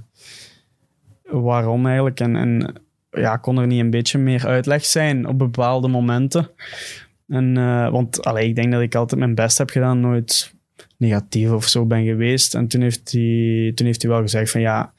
waarom eigenlijk? En, en ja, kon er niet een beetje meer uitleg zijn op bepaalde momenten? En, eh, want allee, ik denk dat ik altijd mijn best heb gedaan, nooit negatief of zo ben geweest. En toen heeft hij, toen heeft hij wel gezegd van ja,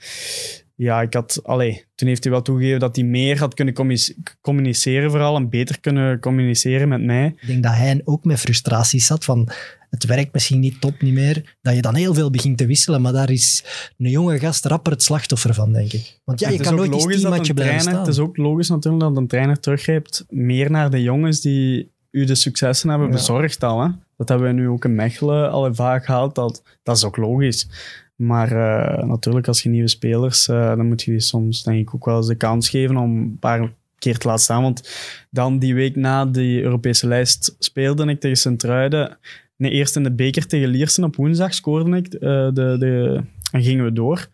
ja, ik had, allee, toen heeft hij wel toegegeven dat hij meer had kunnen communice- communiceren vooral en beter kunnen communiceren met mij. ik denk dat hij ook met frustraties zat van het werkt misschien niet top niet meer, dat je dan heel veel begint te wisselen, maar daar is een jonge gast rapper het slachtoffer van, denk ik. Want ja, je kan ook nooit dat teammatje blijven trainer, staan. Het is ook logisch natuurlijk dat een trainer teruggrijpt meer naar de jongens die u de successen hebben Ja. bezorgd al. Hè? Dat hebben we nu ook in Mechelen al vaak gehaald. Dat, dat is ook logisch. Maar eh, natuurlijk, als je nieuwe spelers, eh, dan moet je die soms denk ik ook wel eens de kans geven om een paar keer te laten staan. Want dan die week na die Europese lijst speelde ik tegen Sint-Truiden. Nee, eerst in de beker tegen Liersen op woensdag scoorde ik. eh, de, de, en gingen we door.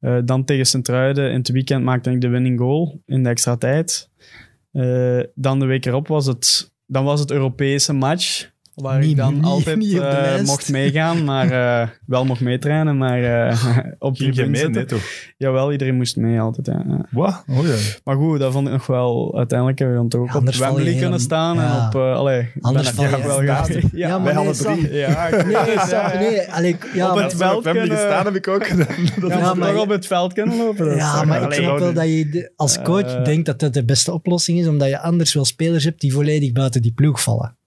Eh, dan tegen Sint-Truiden in het weekend maakte ik de winning goal in de extra tijd. Eh, dan de week erop was het, dan was het Europese match. Waar Niet- ik dan niet- altijd niet eh, mocht meegaan, maar eh, wel mocht meetrainen. Maar eh, <laughs> op Ging je mee? Nee, toch? Jawel, iedereen moest mee altijd. ja. Wat? Oh ja. Maar goed, dat vond ik nog wel... Uiteindelijk hebben we dan toch ook Ja, op Wembley kunnen staan. En op... eh allee, ik Anders ben val je wel. Ja, Ja, maar wij nee, alle Sam. drie. ja, ik Nee, nee, allee, ja, Op het veld kunnen- gestaan heb ik ook gedaan. <laughs> Dat op het veld kunnen lopen. Ja, maar ik snap wel dat je als coach denkt dat dat de beste oplossing is, omdat je anders wel spelers hebt die volledig buiten die ploeg vallen.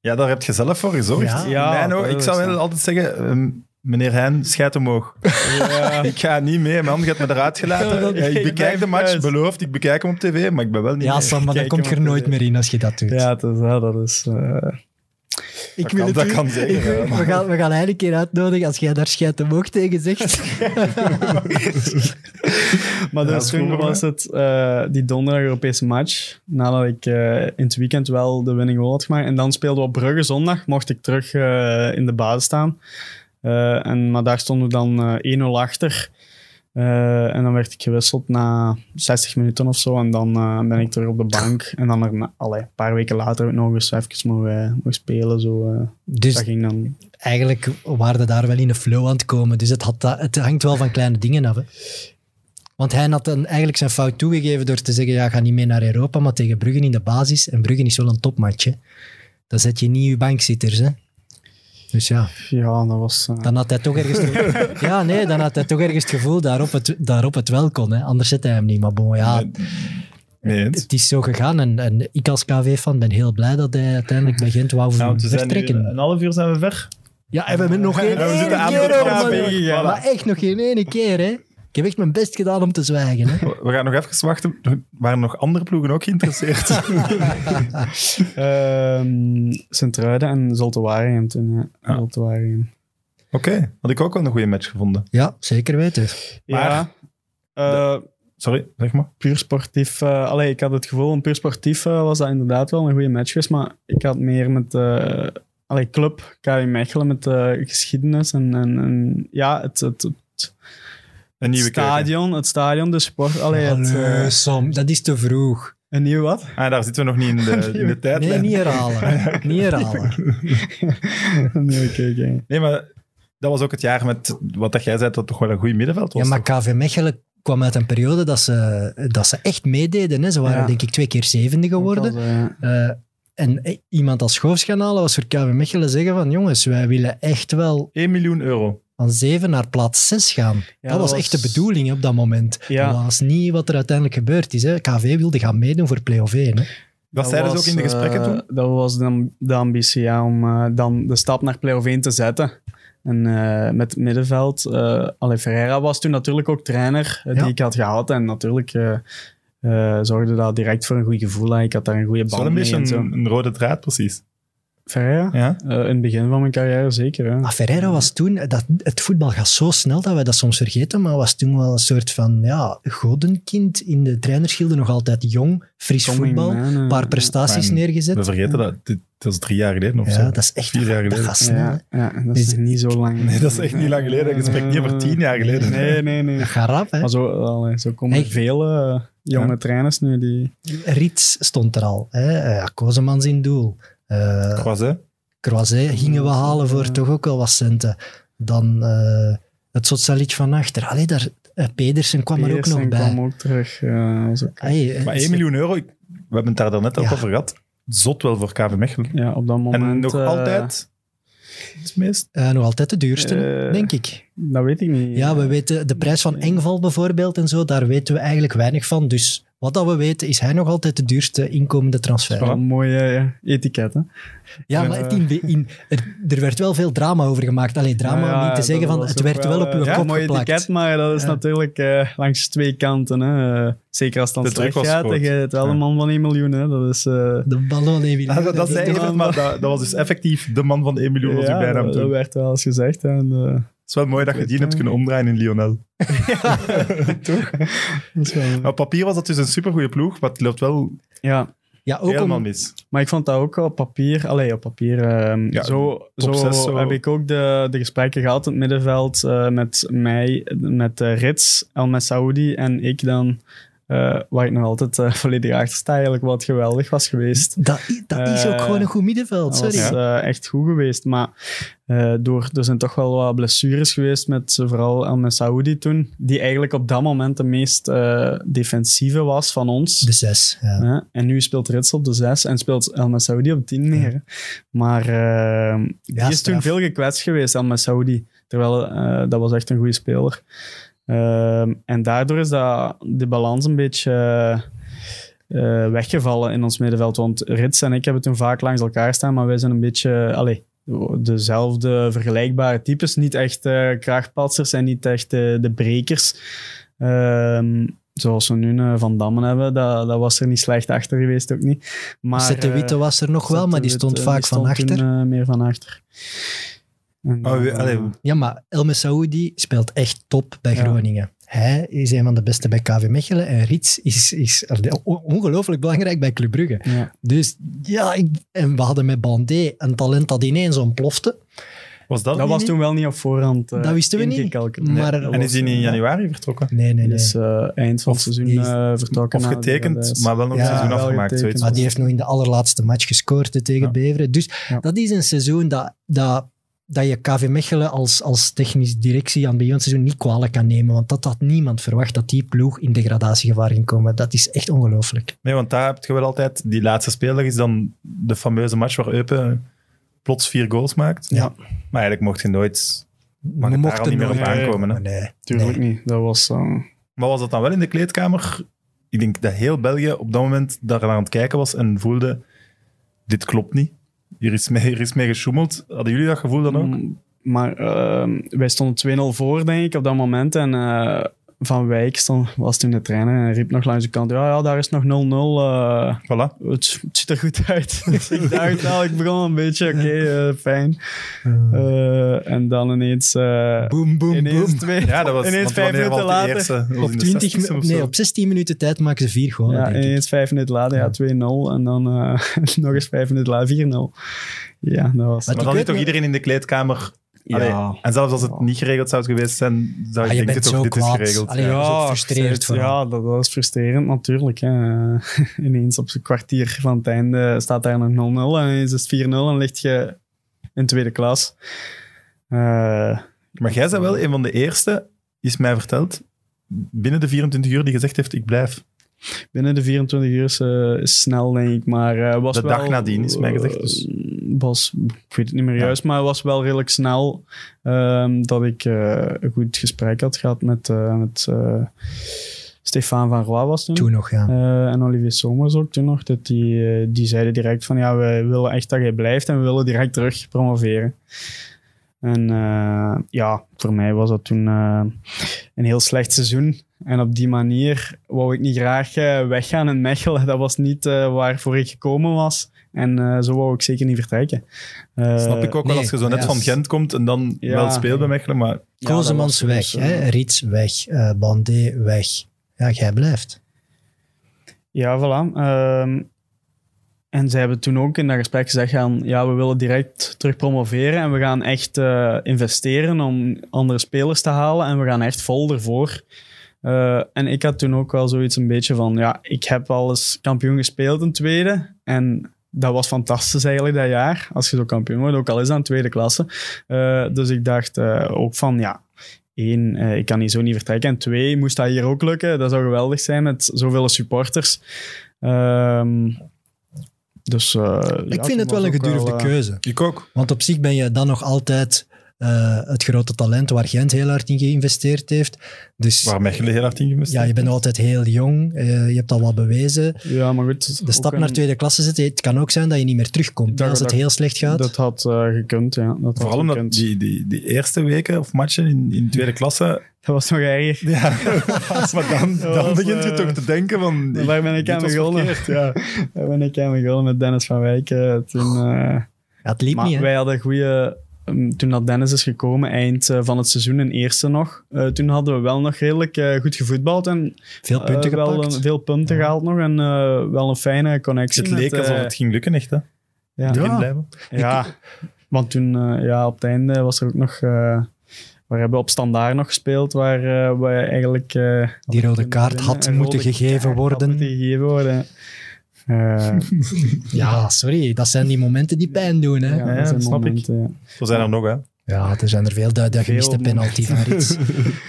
Ja, daar heb je zelf voor gezorgd. Ja. Mijn ogen- dat ik is zou zo. wel altijd zeggen, ehm, meneer Heijn, schijt omhoog. Ja. <laughs> ik ga niet mee, mijn man gaat me eruit gelaten. dat- Ja, ik bekijk de match, beloofd, ik bekijk hem op tv, maar ik ben wel niet Ja, mee. Sam, maar dan Kijk kom je er nooit meer in als je dat doet. Ja, het is, ja, dat is... eh, ik kan- het dat u- kan zeker, ik wil- ja. we, gaan, we gaan een keer uitnodigen als jij daar schijt omhoog tegen zegt. <laughs> Maar Ja, dus goed, was het eh, die donderdag Europese match. Nadat ik eh, in het weekend wel de winning goal had gemaakt. En dan speelden we op Brugge zondag. Mocht ik terug eh, in de basis staan. Eh, en, maar daar stonden we dan eh 1-0 achter. Eh, en dan werd ik gewisseld na 60 minuten of zo. En dan eh, ben ik terug op de bank. En dan er, allee, een paar weken later heb ik nog eens even mogen, mogen spelen. Zo, eh. Dus dat ging dan eigenlijk waren we daar wel in een flow aan het komen. Dus het, had dat, het hangt wel van kleine dingen af. Hè. Want hij had dan eigenlijk zijn fout toegegeven door te zeggen, ja, ga niet mee naar Europa, maar tegen Brugge in de basis. En Brugge is wel een topmatch. Hè. Dan zet je niet je bankzitters. Hè. Dus ja, Ja, dat was... eh, dan had hij toch ergens... het- <laughs> ja, nee, dan had hij toch ergens het gevoel daarop het, daarop het wel kon. Hè. Anders zet hij hem niet. Maar bon, ja, Nee, het is zo gegaan. En, en ik als KV-fan ben heel blij dat hij uiteindelijk bij Gent wou Nou, we zijn nu vertrekken. een half uur zijn we ver. Ja, en we hebben nog geen Ja, we zitten ene aan keer de over, KV maar- echt nog geen ene keer, hè. Ik heb echt mijn best gedaan om te zwijgen. Hè. We gaan nog even wachten. Waren nog andere ploegen ook geïnteresseerd? <laughs> Sint-Truiden en Zulte Waregem toen. Ja. Ja. Zulte Waregem. Oké, had ik ook wel een goede match gevonden. Ja, zeker weten. Ja. Eh, Sorry, zeg maar. puur sportief. eh allee, ik had het gevoel, om puur sportief eh, was dat inderdaad wel een goede match geweest. Maar ik had meer met eh allee, club, KW Mechelen, met de geschiedenis en, en, en ja, het, het, het Een nieuwe keuken. stadion, het stadion, de sport. Allee, het, Allee, eh, Sam, dat is te vroeg. Een nieuw wat? Ah, daar zitten we nog niet in de, <laughs> in de tijd. Nee, niet herhalen. <laughs> niet herhalen. <laughs> nee, oké, oké. Nee, maar dat was ook het jaar met wat dat jij zei, dat het toch wel een goed middenveld was. Ja, maar toch? KV Mechelen kwam uit een periode dat ze, dat ze echt meededen. Hè. Ze waren Ja. denk ik twee keer zevende geworden. Was, eh, en eh, iemand als Schoofs gaan halen was voor KV Mechelen zeggen van jongens, wij willen echt wel 1 miljoen euro. Van 7 naar plaats 6 gaan. dat, dat was echt de bedoeling op dat moment. Ja. Dat was niet wat er uiteindelijk gebeurd is. Hè. KV wilde gaan meedoen voor play-off 1. Hè. Dat zeiden ze ook in de gesprekken eh, toen? Dat was de, de ambitie, ja, om eh, dan de stap naar play-off 1 te zetten. En eh, met het middenveld, eh Allee, Ferreira was toen natuurlijk ook trainer Ja. die ik had gehad. En natuurlijk zorgde dat direct voor een goed gevoel. Ik had daar een goede Dat is band wel een mee beetje een rode draad, precies. Ferreira? Ja? Eh, in het begin van mijn carrière zeker. Hè. Maar Ferreira was toen, dat, het voetbal gaat zo snel dat wij dat soms vergeten, maar was toen wel een soort van ja, godenkind in de trainerschilde, nog altijd jong, fris Coming voetbal, een eh, paar prestaties neergezet. We vergeten dat. Dit, dat is drie jaar geleden of ja, zo. dat is echt Vier jaar dat geleden. gaat snel. hè. Ja, ja, dat is Is- niet zo lang. Nee, dat is echt niet lang geleden. Je spreekt niet over tien jaar geleden. Nee, nee, nee. Dat gaat rap, hè. Maar zo, allee, zo komen er Hey. vele eh, jonge Ja. trainers nu die... Rits stond er al. Hè. Eh, Kozemans in doel. Eh Croiset. Croiset gingen we halen voor Ja. toch ook wel wat centen. Dan eh, het Sotsalic van achter. Allee, daar, eh, Pedersen kwam er ook nog bij. kwam ook terug. was ook- Hey, eh, Maar 1 miljoen euro, ik- we hebben het daar daarnet ook Ja. over gehad. Zot wel voor KV Mechelen. ja, op dat moment... en nog altijd het meest. eh, nog altijd de duurste, denk ik. Dat weet ik niet. Ja, we weten de prijs van Engval bijvoorbeeld en zo, daar weten we eigenlijk weinig van. Dus wat dat we weten, is hij nog altijd de duurste inkomende transfer. Wel een mooie eh, etiket, hè? Ja, En, maar eh, in, in, er, er werd wel veel drama over gemaakt. Alleen drama Ja, om niet te zeggen van het werd wel, op uw eh, kop Een mooi geplakt. etiket, maar dat is Ja. natuurlijk eh, langs twee kanten. Hè? Eh, zeker als het dan De slecht was gaat, dan je het wel Ja. een man van 1 miljoen. Hè? Dat is... eh, De ballon even. Ah, dat, dat zei de man- maar dat, dat was dus effectief de man van 1 miljoen was uw ja, bijnaam dat, toen. dat werd wel eens gezegd. Hè? En, eh, is wel mooi dat je die hebt kunnen omdraaien in Lionel. <laughs> toch? Wel- Maar op papier was dat dus een supergoeie ploeg, maar het loopt wel ja, Ja, ook helemaal om, mis. Maar ik vond dat ook op papier, allee, op papier, ehm, Ja, zo, zo, heb ik ook de, de gesprekken gehad in het middenveld eh, met mij, met eh, Rits, El Messaoudi en ik dan, eh, waar ik nog altijd eh, <laughs> volledig achter sta, eigenlijk wat geweldig was geweest. dat, dat is ook Eh, gewoon een goed middenveld, Dat sorry. was eh, echt goed geweest, maar door, er zijn toch wel wat blessures geweest met vooral El Messaoudi toen, die eigenlijk op dat moment de meest defensieve was van ons. De zes. Ja. En nu speelt Rits op de 6 en speelt El Messaoudi op 10 meer. Maar die Ja, is straf. toen veel gekwetst geweest, El Messaoudi. Terwijl dat was echt een goede speler. Ehm, en daardoor is dat, de balans een beetje eh, eh, weggevallen in ons middenveld. Want Rits en ik hebben toen vaak langs elkaar staan, maar wij zijn een beetje... Allee, dezelfde vergelijkbare types. Niet echt eh krachtpatsers en niet echt de brekers. Ehm, zoals we nu Van Dammen hebben, dat, dat was er niet slecht achter geweest, ook niet. Maar, Zet de Witte was er nog wel, maar die stond vaak die van achter. toen, meer van achter. En, Oh, we- eh, allee, Ja, maar El Messaoudi speelt echt top bij Ja. Groningen. Hij is een van de beste bij KV Mechelen en Rits is, is on- ongelooflijk belangrijk bij Club Brugge. ja. Dus ja, ik, en we hadden met Bandé een talent dat ineens ontplofte. Was dat, Dat was niet? toen wel niet op voorhand eh, Dat wisten we niet. Maar En is was, niet in januari vertrokken? Nee, nee, nee. Dus eh, eind van het seizoen is- eh, vertrokken. Of getekend, maar wel nog Ja, een seizoen afgemaakt. getekend. Maar die heeft nog in de allerlaatste match gescoord tegen Ja. Beveren. Dus Ja. dat is een seizoen dat, dat, dat je KV Mechelen als, als technische directie aan het begin van het seizoen niet kwalijk kan nemen. Want dat had niemand verwacht dat die ploeg in degradatiegevaar ging komen. Dat is echt ongelooflijk. Nee, want daar heb je wel altijd... Die laatste speler is dan de fameuze match waar Eupen plots vier goals maakt. Ja. Maar eigenlijk mocht je nooit... Mag het daar al niet meer op nooit- Nee. aankomen. Hè? Nee, Tuurlijk nee. niet. Dat was... eh, Maar was dat dan wel in de kleedkamer? Ik denk dat heel België op dat moment daar aan het kijken was en voelde, dit klopt niet. Hier is mee, hier is mee gesjoemeld. Hadden jullie dat gevoel dan ook? Mm, Maar ehm, wij stonden 2-0 voor, denk ik, op dat moment. En eh, Van Wijk stond, was toen de trainer en riep nog langs de kant, ja, ja daar is nog 0-0. eh, Voilà. het, het ziet er goed uit. <laughs> dus ik dacht, nou, ik begon een beetje, oké, eh, fijn. Eh, en dan ineens... eh Boom, boom, ineens boom. twee, Ja, dat was ineens vijf minuten later. eerste? Op, in de 20, 60ste of nee, op 16 minuten tijd maken ze vier goals. Ja, denk ik. ineens vijf minuten later, ja, 2-0. En dan eh, <laughs> nog eens vijf minuten later, 4-0. Ja, dat was... Maar Maar dan zit toch iedereen in de kleedkamer. Ja. Allee, en zelfs als het niet geregeld zou geweest zijn, zou Ah, je denken toch, dit is geregeld. Allee, ja. ja. zo frustreerd ja, ja, dat was frustrerend natuurlijk. Hè. <laughs> ineens op een kwartier van het einde staat daar nog 0-0 en is het 4-0 en ligt je in tweede klas. Eh, Maar jij bent wel een van de eerste, is mij verteld, binnen de 24 uur die gezegd heeft, ik blijf. binnen de 24 uur is, eh, is snel, denk ik. Maar eh, was De wel, dag nadien is mij gezegd, dus. Was, ik weet het niet meer Ja. juist, maar het was wel redelijk snel ehm, dat ik eh, een goed gesprek had gehad met, eh met eh, Stefan van Roy was toen. Toen nog, ja. En Olivier Somers ook toen nog. Dat die, die zeiden direct van ja, we willen echt dat jij blijft en we willen direct terug promoveren. En ja, voor mij was dat toen een heel slecht seizoen. En op die manier wou ik niet graag weggaan in Mechelen. <laughs> Dat was niet eh, waarvoor ik gekomen was. En eh, zo wou ik zeker niet vertrekken. Eh, Snap ik ook wel nee, als je zo net ja. van Gent komt en dan Ja. wel speelt bij Mechelen, maar Kozemans weg, hè? Rits weg, eh Bandé weg. Ja, jij blijft. Ja, voilà. Ehm, en zij hebben toen ook in dat gesprek gezegd gaan, ja, we willen direct terug promoveren en we gaan echt eh, investeren om andere spelers te halen en we gaan echt vol ervoor. Eh, en ik had toen ook wel zoiets een beetje van, ja, ik heb al eens kampioen gespeeld in tweede en dat was fantastisch eigenlijk dat jaar, als je zo kampioen wordt, ook al is dat in tweede klasse. Eh, dus ik dacht eh, ook van, ja, één, eh, ik kan hier zo niet vertrekken. En twee, moest dat hier ook lukken. Dat zou geweldig zijn met zoveel supporters. Ehm, dus, eh, Ik ja, vind het wel een gedurfde wel, keuze. ik ook. Want op zich ben je dan nog altijd eh, het grote talent waar Gent heel hard in geïnvesteerd heeft. Dus Waar Mechelen heel hard in geïnvesteerd ja, je bent altijd heel jong. eh, je hebt al wat bewezen. Ja, maar goed. De stap naar een- tweede klasse zetten, het kan ook zijn dat je niet meer terugkomt Dat- als het dat- heel slecht gaat. Dat had eh, gekund, ja. Dat had Vooral omdat gekund. die, die, die eerste weken of matchen in, in tweede klasse, Dat was nog erger. <laughs> ja, <laughs> maar dan, dan was, begint je toch te denken van... Daar ben ik aan begonnen. ja. Daar ben ik aan begonnen met Dennis van Wijk. eh, toen, eh, ja, het liep Maar niet, hè? wij hadden goede. Toen dat Dennis is gekomen, eind eh, van het seizoen in eerste nog. eh, toen hadden we wel nog redelijk eh, goed gevoetbald en Veel punten wel gepakt. een- veel punten Ja. gehaald nog en eh, wel een fijne connectie. Het leek met, alsof het ging lukken, echt. Hè? ja, Ja. ja, want toen eh, ja, op het einde was er ook nog. eh we hebben op standaard nog gespeeld, waar eh, we eigenlijk. eh, Die rode kaart winnen. had Een moeten rode gegeven kaart worden. Had moeten gegeven worden. Eh, <laughs> Ja, sorry. Dat zijn die momenten die pijn doen. Hè? ja, Ja, dat zijn snap ik. momenten, ja. Zo zijn er nog, hè. er zijn er veel. De, de Veel gemiste penalty van Rits.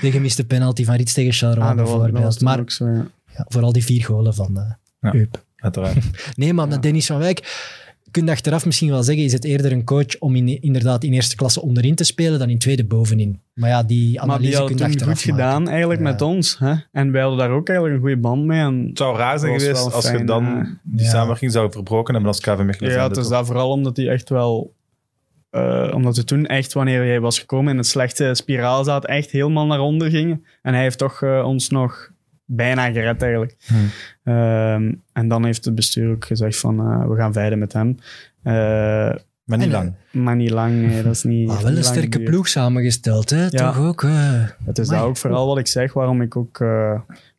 de gemiste penalty van Rits tegen Charleroi Ah, bijvoorbeeld. Maar ook zo, ja. ja, vooral die vier golen van eh Ja. Eup. Uiteraard. Nee, maar Ja. met Dennis van Wijk kun je achteraf misschien wel zeggen, is het eerder een coach om in, inderdaad in eerste klasse onderin te spelen dan in tweede bovenin. Maar ja, die Maar die analyse kun je achteraf goed gedaan eigenlijk Ja. met ons. Hè? En wij hadden daar ook eigenlijk een goede band mee. En Het zou raar zijn geweest als je fijn, dan eh, die ja. samenwerking zou verbroken hebben als KV Mechelen. ja, het is dat vooral omdat hij echt wel... eh, omdat we toen echt, wanneer hij was gekomen, in een slechte spiraal zat, echt helemaal naar onder gingen. En hij heeft toch eh, ons nog bijna gered eigenlijk. Hmm. Ehm, en dan heeft het bestuur ook gezegd van, eh, we gaan verder met hem. Eh, Maar niet En, lang. maar niet lang, nee, dat is niet... <laughs> Maar wel een sterke ploeg samengesteld, hè? Ja. toch ook? eh. Het is dat ook vooral wat ik zeg, waarom ik ook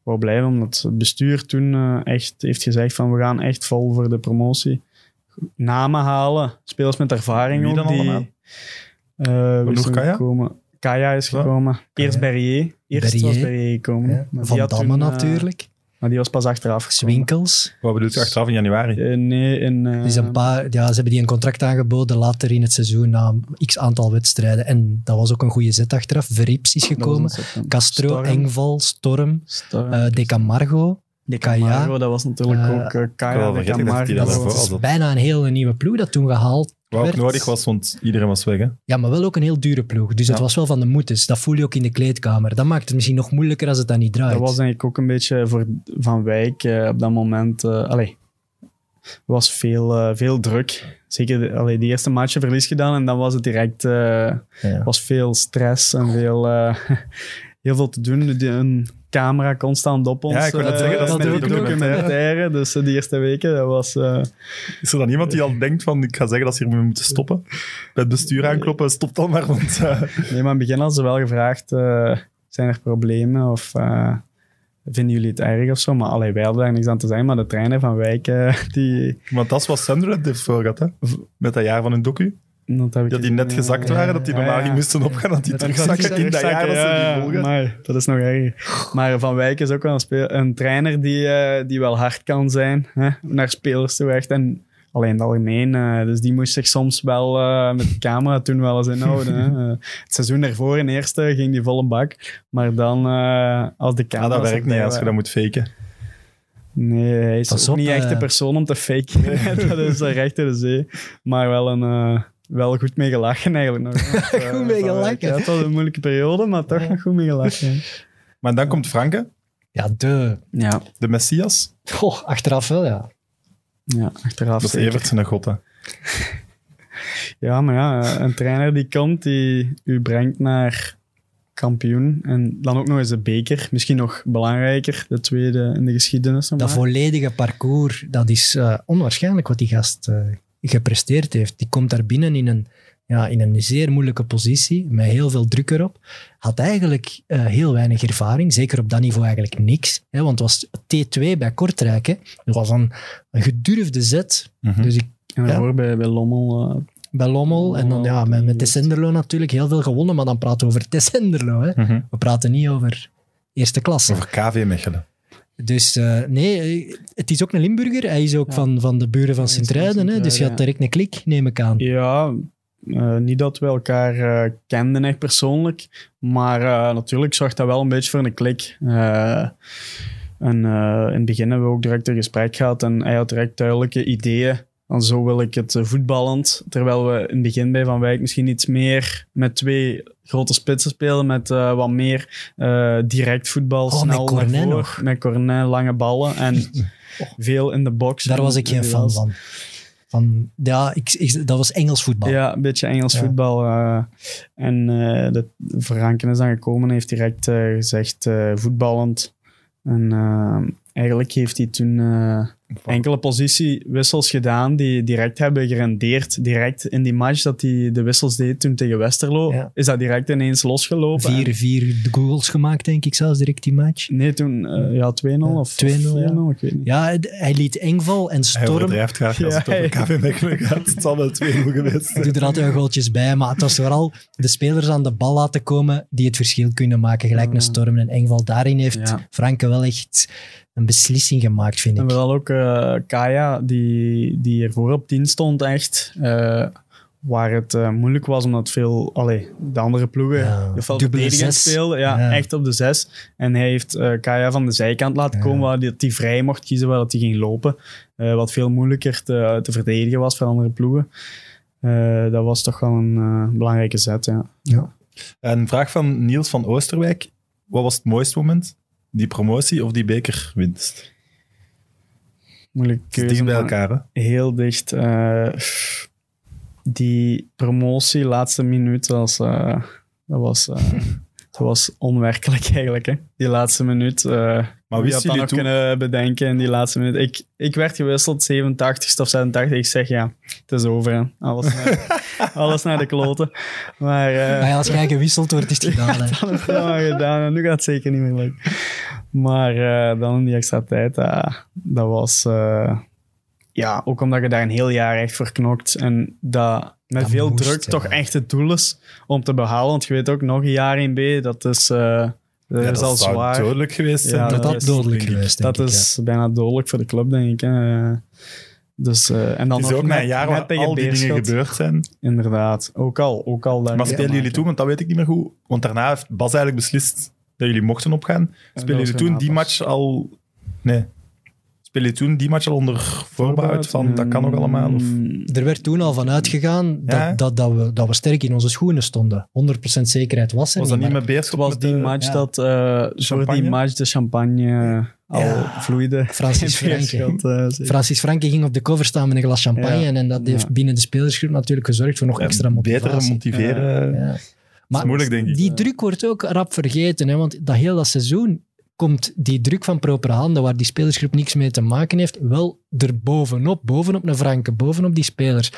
wou blijven. Omdat het bestuur toen echt heeft gezegd van we gaan echt vol voor de promotie. Namen halen, spelers met ervaring Wie ook. dan die, allemaal? Kaya? gekomen? Kaya is gekomen. Eerst Kaya. Berrier. Eerst Berrier. was Berrier gekomen. Ja. Maar die Van Damme toen, eh, natuurlijk. maar die was pas achteraf gekomen. Swinkels. Wat bedoelt je achteraf in januari? Eh, nee, in... eh, Er is een paar, ja, ze hebben die een contract aangeboden later in het seizoen na x aantal wedstrijden. En dat was ook een goede zet achteraf. Verrips is was gekomen. Castro, Storm. Engval, Storm, Storm. eh De Camargo. De Kaya. Camargo, dat was natuurlijk ook uh, Kaya, de dat Camargo. Dat is hadden. bijna een hele nieuwe ploeg dat toen gehaald Wat ook nodig was, want iedereen was weg. Hè? Ja, maar wel ook een heel dure ploeg. Dus het was wel van de moeders. Dat voel je ook in de kleedkamer. Dat maakt het misschien nog moeilijker als het dan niet draait. Dat was denk ik ook een beetje voor Van Wijk eh, op dat moment. eh allee, was veel, eh, veel druk. Zeker de, allee, die eerste matchen verlies gedaan en dan was het direct eh, Ja. was veel stress en veel. eh, <laughs> heel veel te doen. De- Een camera constant op ons. Ja, ik wou net eh, zeggen, dat is dat die documentaire. Dus eh, die eerste weken, dat was... eh, Is er dan iemand die al denkt van, ik ga zeggen dat ze hiermee moeten stoppen? Bij het bestuur aankloppen, stop dan maar, want... Nee, maar in het begin hadden ze wel gevraagd, zijn er problemen of vinden jullie het erg of zo? Maar allee, wij hadden daar niks aan te zeggen, maar de trainer van Wijk, die... want dat is wat Sunderland heeft voor gehad, hè? Met dat jaar van hun docu. Dat, heb ik Dat die net gezakt ja, waren, dat die ja, normaal ja. niet moesten opgaan, dat die terugzakken in dat jaar dat ze die. Maar dat is nog erger. Maar Van Wijk is ook wel een, speel- een trainer die, eh, die wel hard kan zijn hè, naar spelers toe echt. En alleen in het algemeen. eh, dus die moest zich soms wel eh, met de camera toen wel eens inhouden. hè. <laughs> Het seizoen daarvoor in eerste ging die volle bak. Maar dan eh, als de Ja, camera... dat werkt niet als je dat moet faken. Nee, hij is Pas ook op, niet echt de persoon om te faken. <laughs> dat is een recht in de zee. Maar wel, een, eh, wel goed mee gelachen eigenlijk nog. <laughs> Goed mee gelachen. Ja, het was een moeilijke periode, maar toch nog goed mee gelachen. Maar dan komt Franke, Ja, de. Ja, de Messias. Goh, achteraf wel, ja. ja achteraf Dat is. Evertsen en God, hè. <laughs> Ja, maar ja, een trainer die komt, die u brengt naar kampioen. En dan ook nog eens de beker. Misschien nog belangrijker, de tweede in de geschiedenis. Dat volledige parcours, dat is eh, onwaarschijnlijk wat die gast eh, gepresteerd heeft. Die komt daar binnen in een, ja, in een zeer moeilijke positie, met heel veel druk erop. Had eigenlijk eh, heel weinig ervaring, zeker op dat niveau eigenlijk niks. Hè, want het was T2 bij Kortrijk. Hè. Dat was een, een gedurfde zet. Mhm. Dus ik, En daarvoor bij, bij Lommel. eh, bij Lommel en dan ja, met, met Tessenderlo natuurlijk heel veel gewonnen, maar dan praten we over Tessenderlo. Hè. Mhm. We praten niet over eerste klasse. Over KV Mechelen. Dus eh, nee, het is ook een Limburger. Hij is ook Ja. van, van de buren van Sint-Truiden. hè, Dus je had direct een klik, neem ik aan. Ja, eh, niet dat we elkaar eh, kenden echt persoonlijk, maar eh, natuurlijk zorgt dat wel een beetje voor een klik. Eh, en eh, in het begin hebben we ook direct een gesprek gehad en hij had direct duidelijke ideeën. En zo wil ik het eh, voetballend. Terwijl we in het begin bij Van Wijk misschien iets meer met twee grote spitsen spelen, met eh, wat meer eh, direct voetbal, Oh, met snel naar Cornet nog. Met Cornet, lange ballen en <laughs> veel in de box. Daar was ik geen En fan van. van ja, ik, ik- dat was Engels voetbal. ja, een beetje Engels Ja. voetbal. en eh de Franken is dan gekomen en heeft direct gezegd voetballend. En eigenlijk heeft hij toen enkele positiewissels gedaan die direct hebben gerendeerd. Direct in die match dat hij de wissels deed toen tegen Westerlo, Ja. is dat direct ineens losgelopen. En- Vier, vier goals gemaakt, denk ik zelfs, direct die match. Nee, toen eh, ja, 2-0 Ja, of 2-0, ja. 4-0, ik weet niet. Ja, hij liet Engval en Hij Storm. overdrijft graag als het <laughs> Ja, over KV Mechelen gaat. Het zal wel 2-0 geweest Ik zijn. doe er altijd wel goaltjes bij, maar het was vooral de spelers aan de bal laten komen die het verschil kunnen maken. Gelijk Ja. een Storm en Engval. Daarin heeft Ja. Franke wel echt een beslissing gemaakt, vind En ik. wel ook eh, Kaya, die, die ervoor op 10 stond, echt. eh, waar het eh, moeilijk was, omdat veel... Allee, de andere ploegen Ja, veel dubbele verdedigend zes. speelden. Ja, Ja. echt op de 6. En hij heeft eh, Kaya van de zijkant laten Ja. komen, waar hij, dat hij vrij mocht kiezen waar dat hij ging lopen. Eh, wat veel moeilijker te, te verdedigen was voor andere ploegen. Eh, dat was toch wel een belangrijke zet, ja. Ja. Een vraag van Niels van Oosterwijk. Wat was het mooiste moment? Die promotie of die bekerwinst? Is keuze. dicht bij elkaar, hè? heel dicht. eh, die promotie, laatste minuut, was, eh, dat, was, eh, <laughs> dat was onwerkelijk eigenlijk. Hè? Die laatste minuut. eh Maar wie had dat nog kunnen bedenken in die laatste minuut? Ik, ik werd gewisseld, 87 of 87. Ik zeg ja, het is over. Hè. Alles, naar, <laughs> alles naar de kloten. Maar eh, als jij gewisseld wordt, is het <laughs> gedaan. hè. dan is het helemaal gedaan. En nu gaat het zeker niet meer lukken. Maar eh, dan in die extra tijd, ah, dat was... eh, ja, ook omdat je daar een heel jaar echt voor knokt. En dat met Dat veel moest, druk ja. toch echt het doel is om te behalen. Want je weet ook, nog een jaar in B, dat is, eh, dat Ja, is al zwaar. dodelijk geweest. Ja, Dat is- dodelijk geweest, denk Dat ik, is bijna dodelijk voor de club, denk ik. Hè. Dus, eh, en dan Het is nog ook een net- jaar waar tegen al die dingen gebeurd zijn. Inderdaad, ook al. Ook al daar Maar spelen jullie toen, want dat weet ik niet meer goed. Want daarna heeft Bas eigenlijk beslist dat jullie mochten opgaan. Spelen jullie toen die match al... Nee. Spelen jullie toen die match al onder voorbehoud van dat kan nog allemaal? Of... Mm, Er werd toen al van uitgegaan dat, Ja. dat, dat, we, dat we sterk in onze schoenen stonden. 100% zekerheid was er Was dat niet met Beerschot? Was die match ja. dat eh voor champagne? die match de champagne al Ja. vloeide. Francis <laughs> Franke. Eh. Francis Franke ging op de cover staan met een glas champagne Ja. en dat heeft Ja. binnen de spelersgroep natuurlijk gezorgd voor nog Ja, extra motivatie. Beter motiveren. Maar moeilijk, denk ik. die druk wordt ook rap vergeten, hè, want dat heel dat seizoen komt die druk van proper handen, waar die spelersgroep niks mee te maken heeft, wel er bovenop, bovenop een Franke, bovenop die spelers.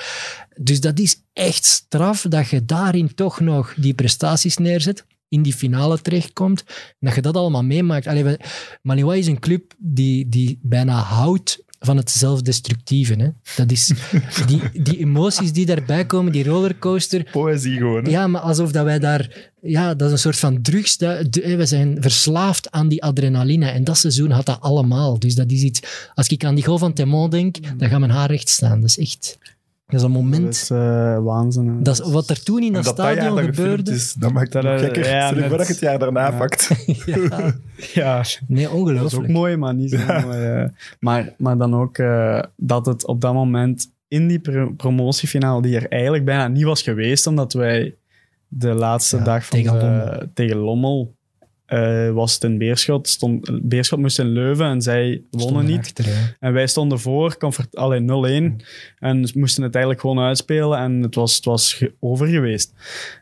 Dus dat is echt straf dat je daarin toch nog die prestaties neerzet, in die finale terechtkomt, en dat je dat allemaal meemaakt. Allee, Maliwa is een club die, die bijna houdt van het zelfdestructieve. Hè. Dat is <laughs> die, die emoties die daarbij komen, die rollercoaster, Poëzie gewoon. hè. ja, maar alsof dat wij daar... Ja, dat is een soort van drugs. We zijn verslaafd aan die adrenaline. En dat seizoen had dat allemaal. Dus dat is iets... Als ik aan die goal van Temon denk, dan gaat mijn haar recht staan. Dat is echt... Dat is een Dat moment... is eh, waanzin. Dat is, wat er toen in dat, dat dat stadion dat gebeurde... is, dat maakt het Dat, eh, gekker. ja, net- dat het jaar daarna Ja. pakt. <laughs> Ja, Ja, nee, dat is ook ongelooflijk. mooi, maar niet zo mooi. eh. maar, maar dan ook eh, dat het op dat moment in die pro- promotiefinale, die er eigenlijk bijna niet was geweest, omdat wij de laatste Ja, dag van tegen de- Lommel. tegen Lommel eh, was het in Beerschot. Stond, Beerschot moest in Leuven en zij wonnen niet. achter. En wij stonden voor, comfort, alleen 0-1. En moesten het eigenlijk gewoon uitspelen. En het was, het was over geweest.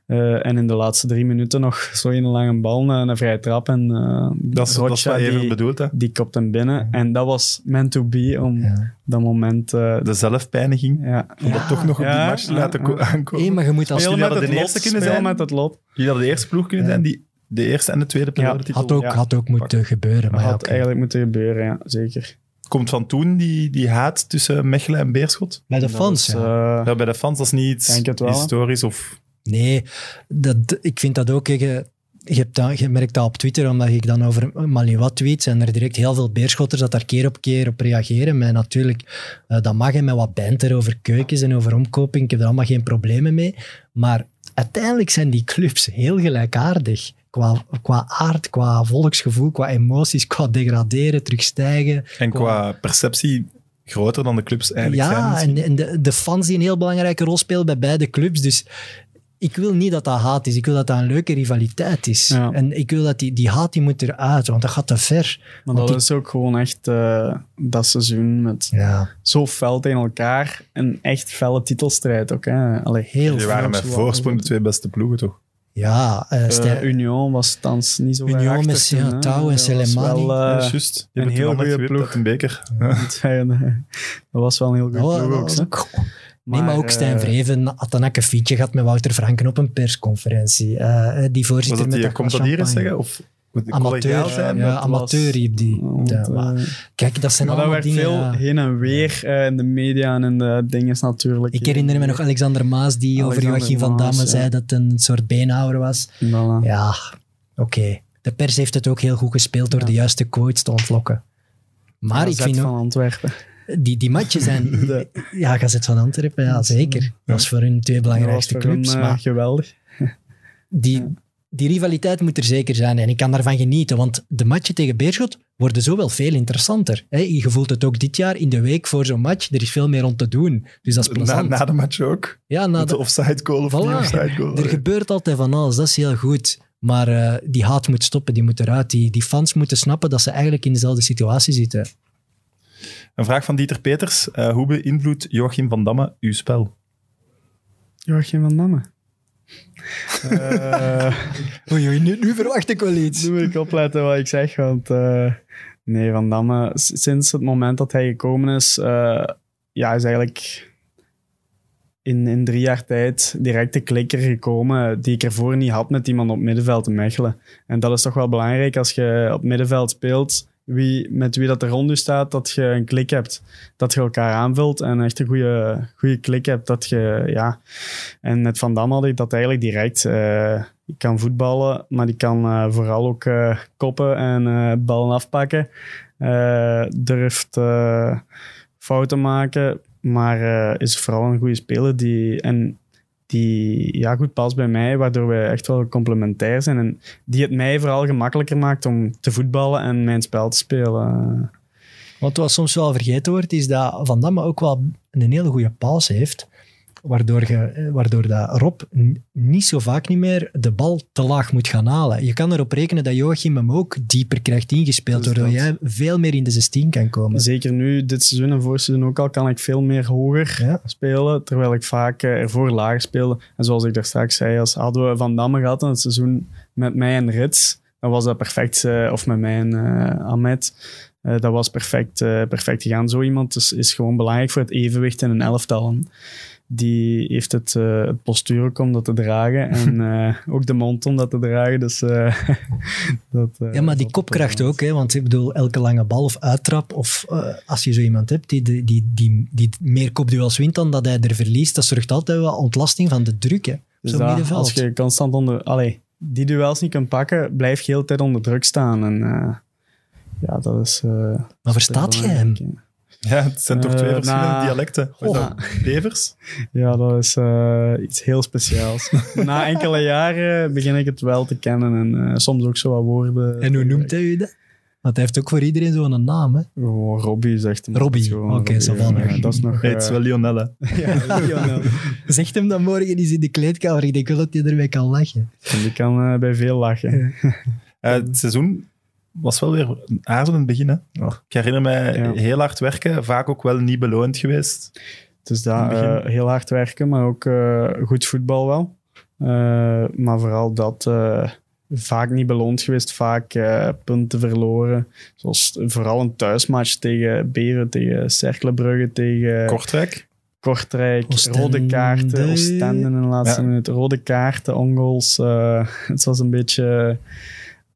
Eh, en in de laatste drie minuten nog zo een lange bal, een, een vrije trap. En uh, Dat is, dat is wat even die, bedoeld, hè. die kopt hem binnen. En dat was meant to be om Ja. dat moment... eh, De zelfpijniging. ja. Om dat toch nog op die Ja, match te ja, laten ko- ja. aankomen. Hé, maar je moet als... hadden met de het eerste lot, kunnen spelen zijn. met het lot. Jullie hadden de eerste ploeg kunnen Ja. zijn die de eerste en de tweede periodetitel Had ook, Ja. had ook moeten gebeuren. Maar had eigenlijk moeten gebeuren, ja. Zeker. Komt van toen die, die haat tussen Mechelen en Beerschot? Bij de fans, ja. eh, Ja, bij de fans, dat is niet iets Denk het wel, hè. historisch of... Nee, dat, ik vind dat ook. Je, je, hebt dat, je merkt dat op Twitter, omdat ik dan over Malinois tweet, zijn er direct heel veel beerschotters dat daar keer op keer op reageren. Maar natuurlijk, eh, dat mag en met wat banter over keukens en over omkoping. Ik heb er allemaal geen problemen mee. Maar uiteindelijk zijn die clubs heel gelijkaardig. Qua, qua aard, qua volksgevoel, qua emoties, qua degraderen, terugstijgen. En qua perceptie groter dan de clubs eigenlijk zijn. Ja, en, en de, de fans die een heel belangrijke rol spelen bij beide clubs. Dus ik wil niet dat dat haat is. Ik wil dat dat een leuke rivaliteit is. Ja. En ik wil dat die, die haat die moet eruit, want dat gaat te ver. maar Want dat die- is ook gewoon echt eh, dat seizoen met Ja, zo fel tegen elkaar. Een echt felle titelstrijd ook. Hè. Allee, heel Die waren met voorsprong de twee beste ploegen, toch? Ja, eh Eh, Stijn- Union was thans niet zo ver Union met toen, ja, hè. Touw en Dat was Soleimani. wel, eh, ja, juist. Een heel goede ploeg. een beker. <laughs> eh, dat was wel een heel goede Oh, ploeg ook. Nee, maar ook eh, Stijn Vreven had een akkefietje gehad met Wouter Franken op een persconferentie. Eh, die Was voorzitter dat met die, dat komt dat hier eens zeggen? Of Amateur, zijn? ja, dat was- amateur riep die. Ja, maar eh, kijk, dat zijn maar dat allemaal werd dingen... veel ja. heen en weer eh, in de media en in de dingen natuurlijk. Ik herinner me nog Alexander Maas die over Joachim van Damme ja. zei dat het een soort beenhouwer was. Voilà. Ja, oké. De pers heeft het ook heel goed gespeeld door Ja. de juiste quotes te ontlokken. Maar ik vind van ook, Antwerpen. Die, die matchen zijn... <laughs> De- Ja, Gazet van Antwerpen, ja, zeker. Dat is voor hun twee belangrijkste clubs. eh, maar geweldig. <laughs> die, die rivaliteit moet er zeker zijn en ik kan daarvan genieten, want de matchen tegen Beerschot worden zo wel veel interessanter. Hè? Je voelt het ook dit jaar in de week voor zo'n match. Er is veel meer om te doen. Dus dat is Na, plezant. na de match ook? ja, na Met de, de offside goal of Voilà. niet offside goal? Er gebeurt altijd van alles, dat is heel goed. Maar eh, die haat moet stoppen, die moet eruit. Die, die fans moeten snappen dat ze eigenlijk in dezelfde situatie zitten. Een vraag van Dieter Peters. Eh, hoe beïnvloedt Joachim van Damme uw spel? Joachim van Damme. Eh, Oei, oei, nu, nu verwacht ik wel iets. Nu moet ik opletten wat ik zeg, want eh, nee, Van Damme, sinds het moment dat hij gekomen is, eh, ja, is eigenlijk in, in drie jaar tijd direct de klikker gekomen die ik ervoor niet had met iemand op middenveld te Mechelen. En dat is toch wel belangrijk als je op middenveld speelt, wie, met wie dat er rond staat, dat je een klik hebt. Dat je elkaar aanvult en echt een goede, goede klik hebt. Dat je, ja. En met Van Damme had ik dat eigenlijk direct. Eh, ik kan voetballen, maar die kan eh, vooral ook eh, koppen en ballen afpakken. Durft fouten maken, maar is vooral een goede speler die, en die ja, goed past bij mij, waardoor we echt wel complementair zijn. En die het mij vooral gemakkelijker maakt om te voetballen en mijn spel te spelen. Wat soms wel vergeten wordt, is dat Van Damme ook wel een hele goede paas heeft. Waardoor, je, waardoor dat Rob niet zo vaak niet meer de bal te laag moet gaan halen. Je kan erop rekenen dat Joachim hem ook dieper krijgt ingespeeld, Dus waardoor dat. jij veel meer in de 16 kan komen. Zeker nu, dit seizoen en vorig seizoen ook al, kan ik veel meer hoger Ja. spelen, terwijl ik vaak eh, ervoor lager speelde. En zoals ik daar straks zei, als hadden we Van Damme gehad in het seizoen met mij en Rits, dan was dat perfect, eh, of met mij en eh, Ahmed, dat was perfect, eh, perfect gegaan. Zo iemand is, is gewoon belangrijk voor het evenwicht in een elftal. Die heeft het, eh, het postuur ook om dat te dragen en <laughs> eh, ook de mond om dat te dragen. Dus, eh, <laughs> dat, Ja, maar die kopkracht ook, hè, want ik bedoel, elke lange bal of uittrap, of als je zo iemand hebt die, die, die, die, die meer kopduels wint dan dat hij er verliest, dat zorgt altijd wel ontlasting van de druk, hè, Dus dat, als je constant onder... Allee, die duels niet kunt pakken, blijf je de hele tijd onder druk staan. En ja, dat is... Maar verstaat jij hem? Ja, het zijn toch Eh, twee verschillende na- dialecten. Wat is Oh. Bevers? Ja, dat is eh, iets heel speciaals. <laughs> Na enkele jaren begin ik het wel te kennen en eh, soms ook zo wat woorden. En hoe noemt hij u dat? Want hij heeft ook voor iedereen zo'n naam, hè? Gewoon Robbie zegt hem. Robbie, oké, zo van. ja, dat is nog... Nee, het is eh, wel Lionelle. <laughs> ja, Lionel. <laughs> Zegt hem dat morgen eens in de kleedkamer. Ik denk wel dat hij ermee kan lachen. En die kan eh, bij veel lachen. Eh, het seizoen was wel weer een aarzelend begin. Hè? Ik herinner mij Ja. heel hard werken, vaak ook wel niet beloond geweest. Dus begin. eh, heel hard werken, maar ook eh, goed voetbal wel. Eh, maar vooral dat eh, vaak niet beloond geweest, vaak eh, punten verloren. Zoals vooral een thuismatch tegen Beren, tegen Cerkelenbrugge, tegen Kortrijk. Kortrijk. Oostende. Rode kaarten, Oostende in de laatste Ja. minuut. Rode kaarten, ongoals. eh, <laughs> het was een beetje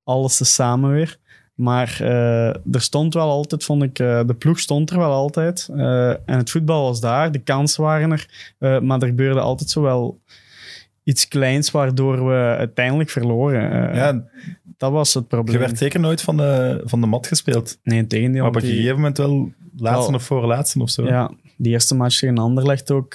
alles tezamen weer. Maar eh, er stond wel altijd, vond ik, eh, de ploeg stond er wel altijd. Eh, en het voetbal was daar, de kansen waren er. Maar er gebeurde altijd zo wel iets kleins waardoor we uiteindelijk verloren. Ja, Dat was het je probleem. werd zeker nooit van de, van de mat gespeeld. Nee, tegendeel. maar op een die- gegeven moment wel laatste Wel. of voorlaatste of zo. Ja, die eerste match tegen Anderlecht ook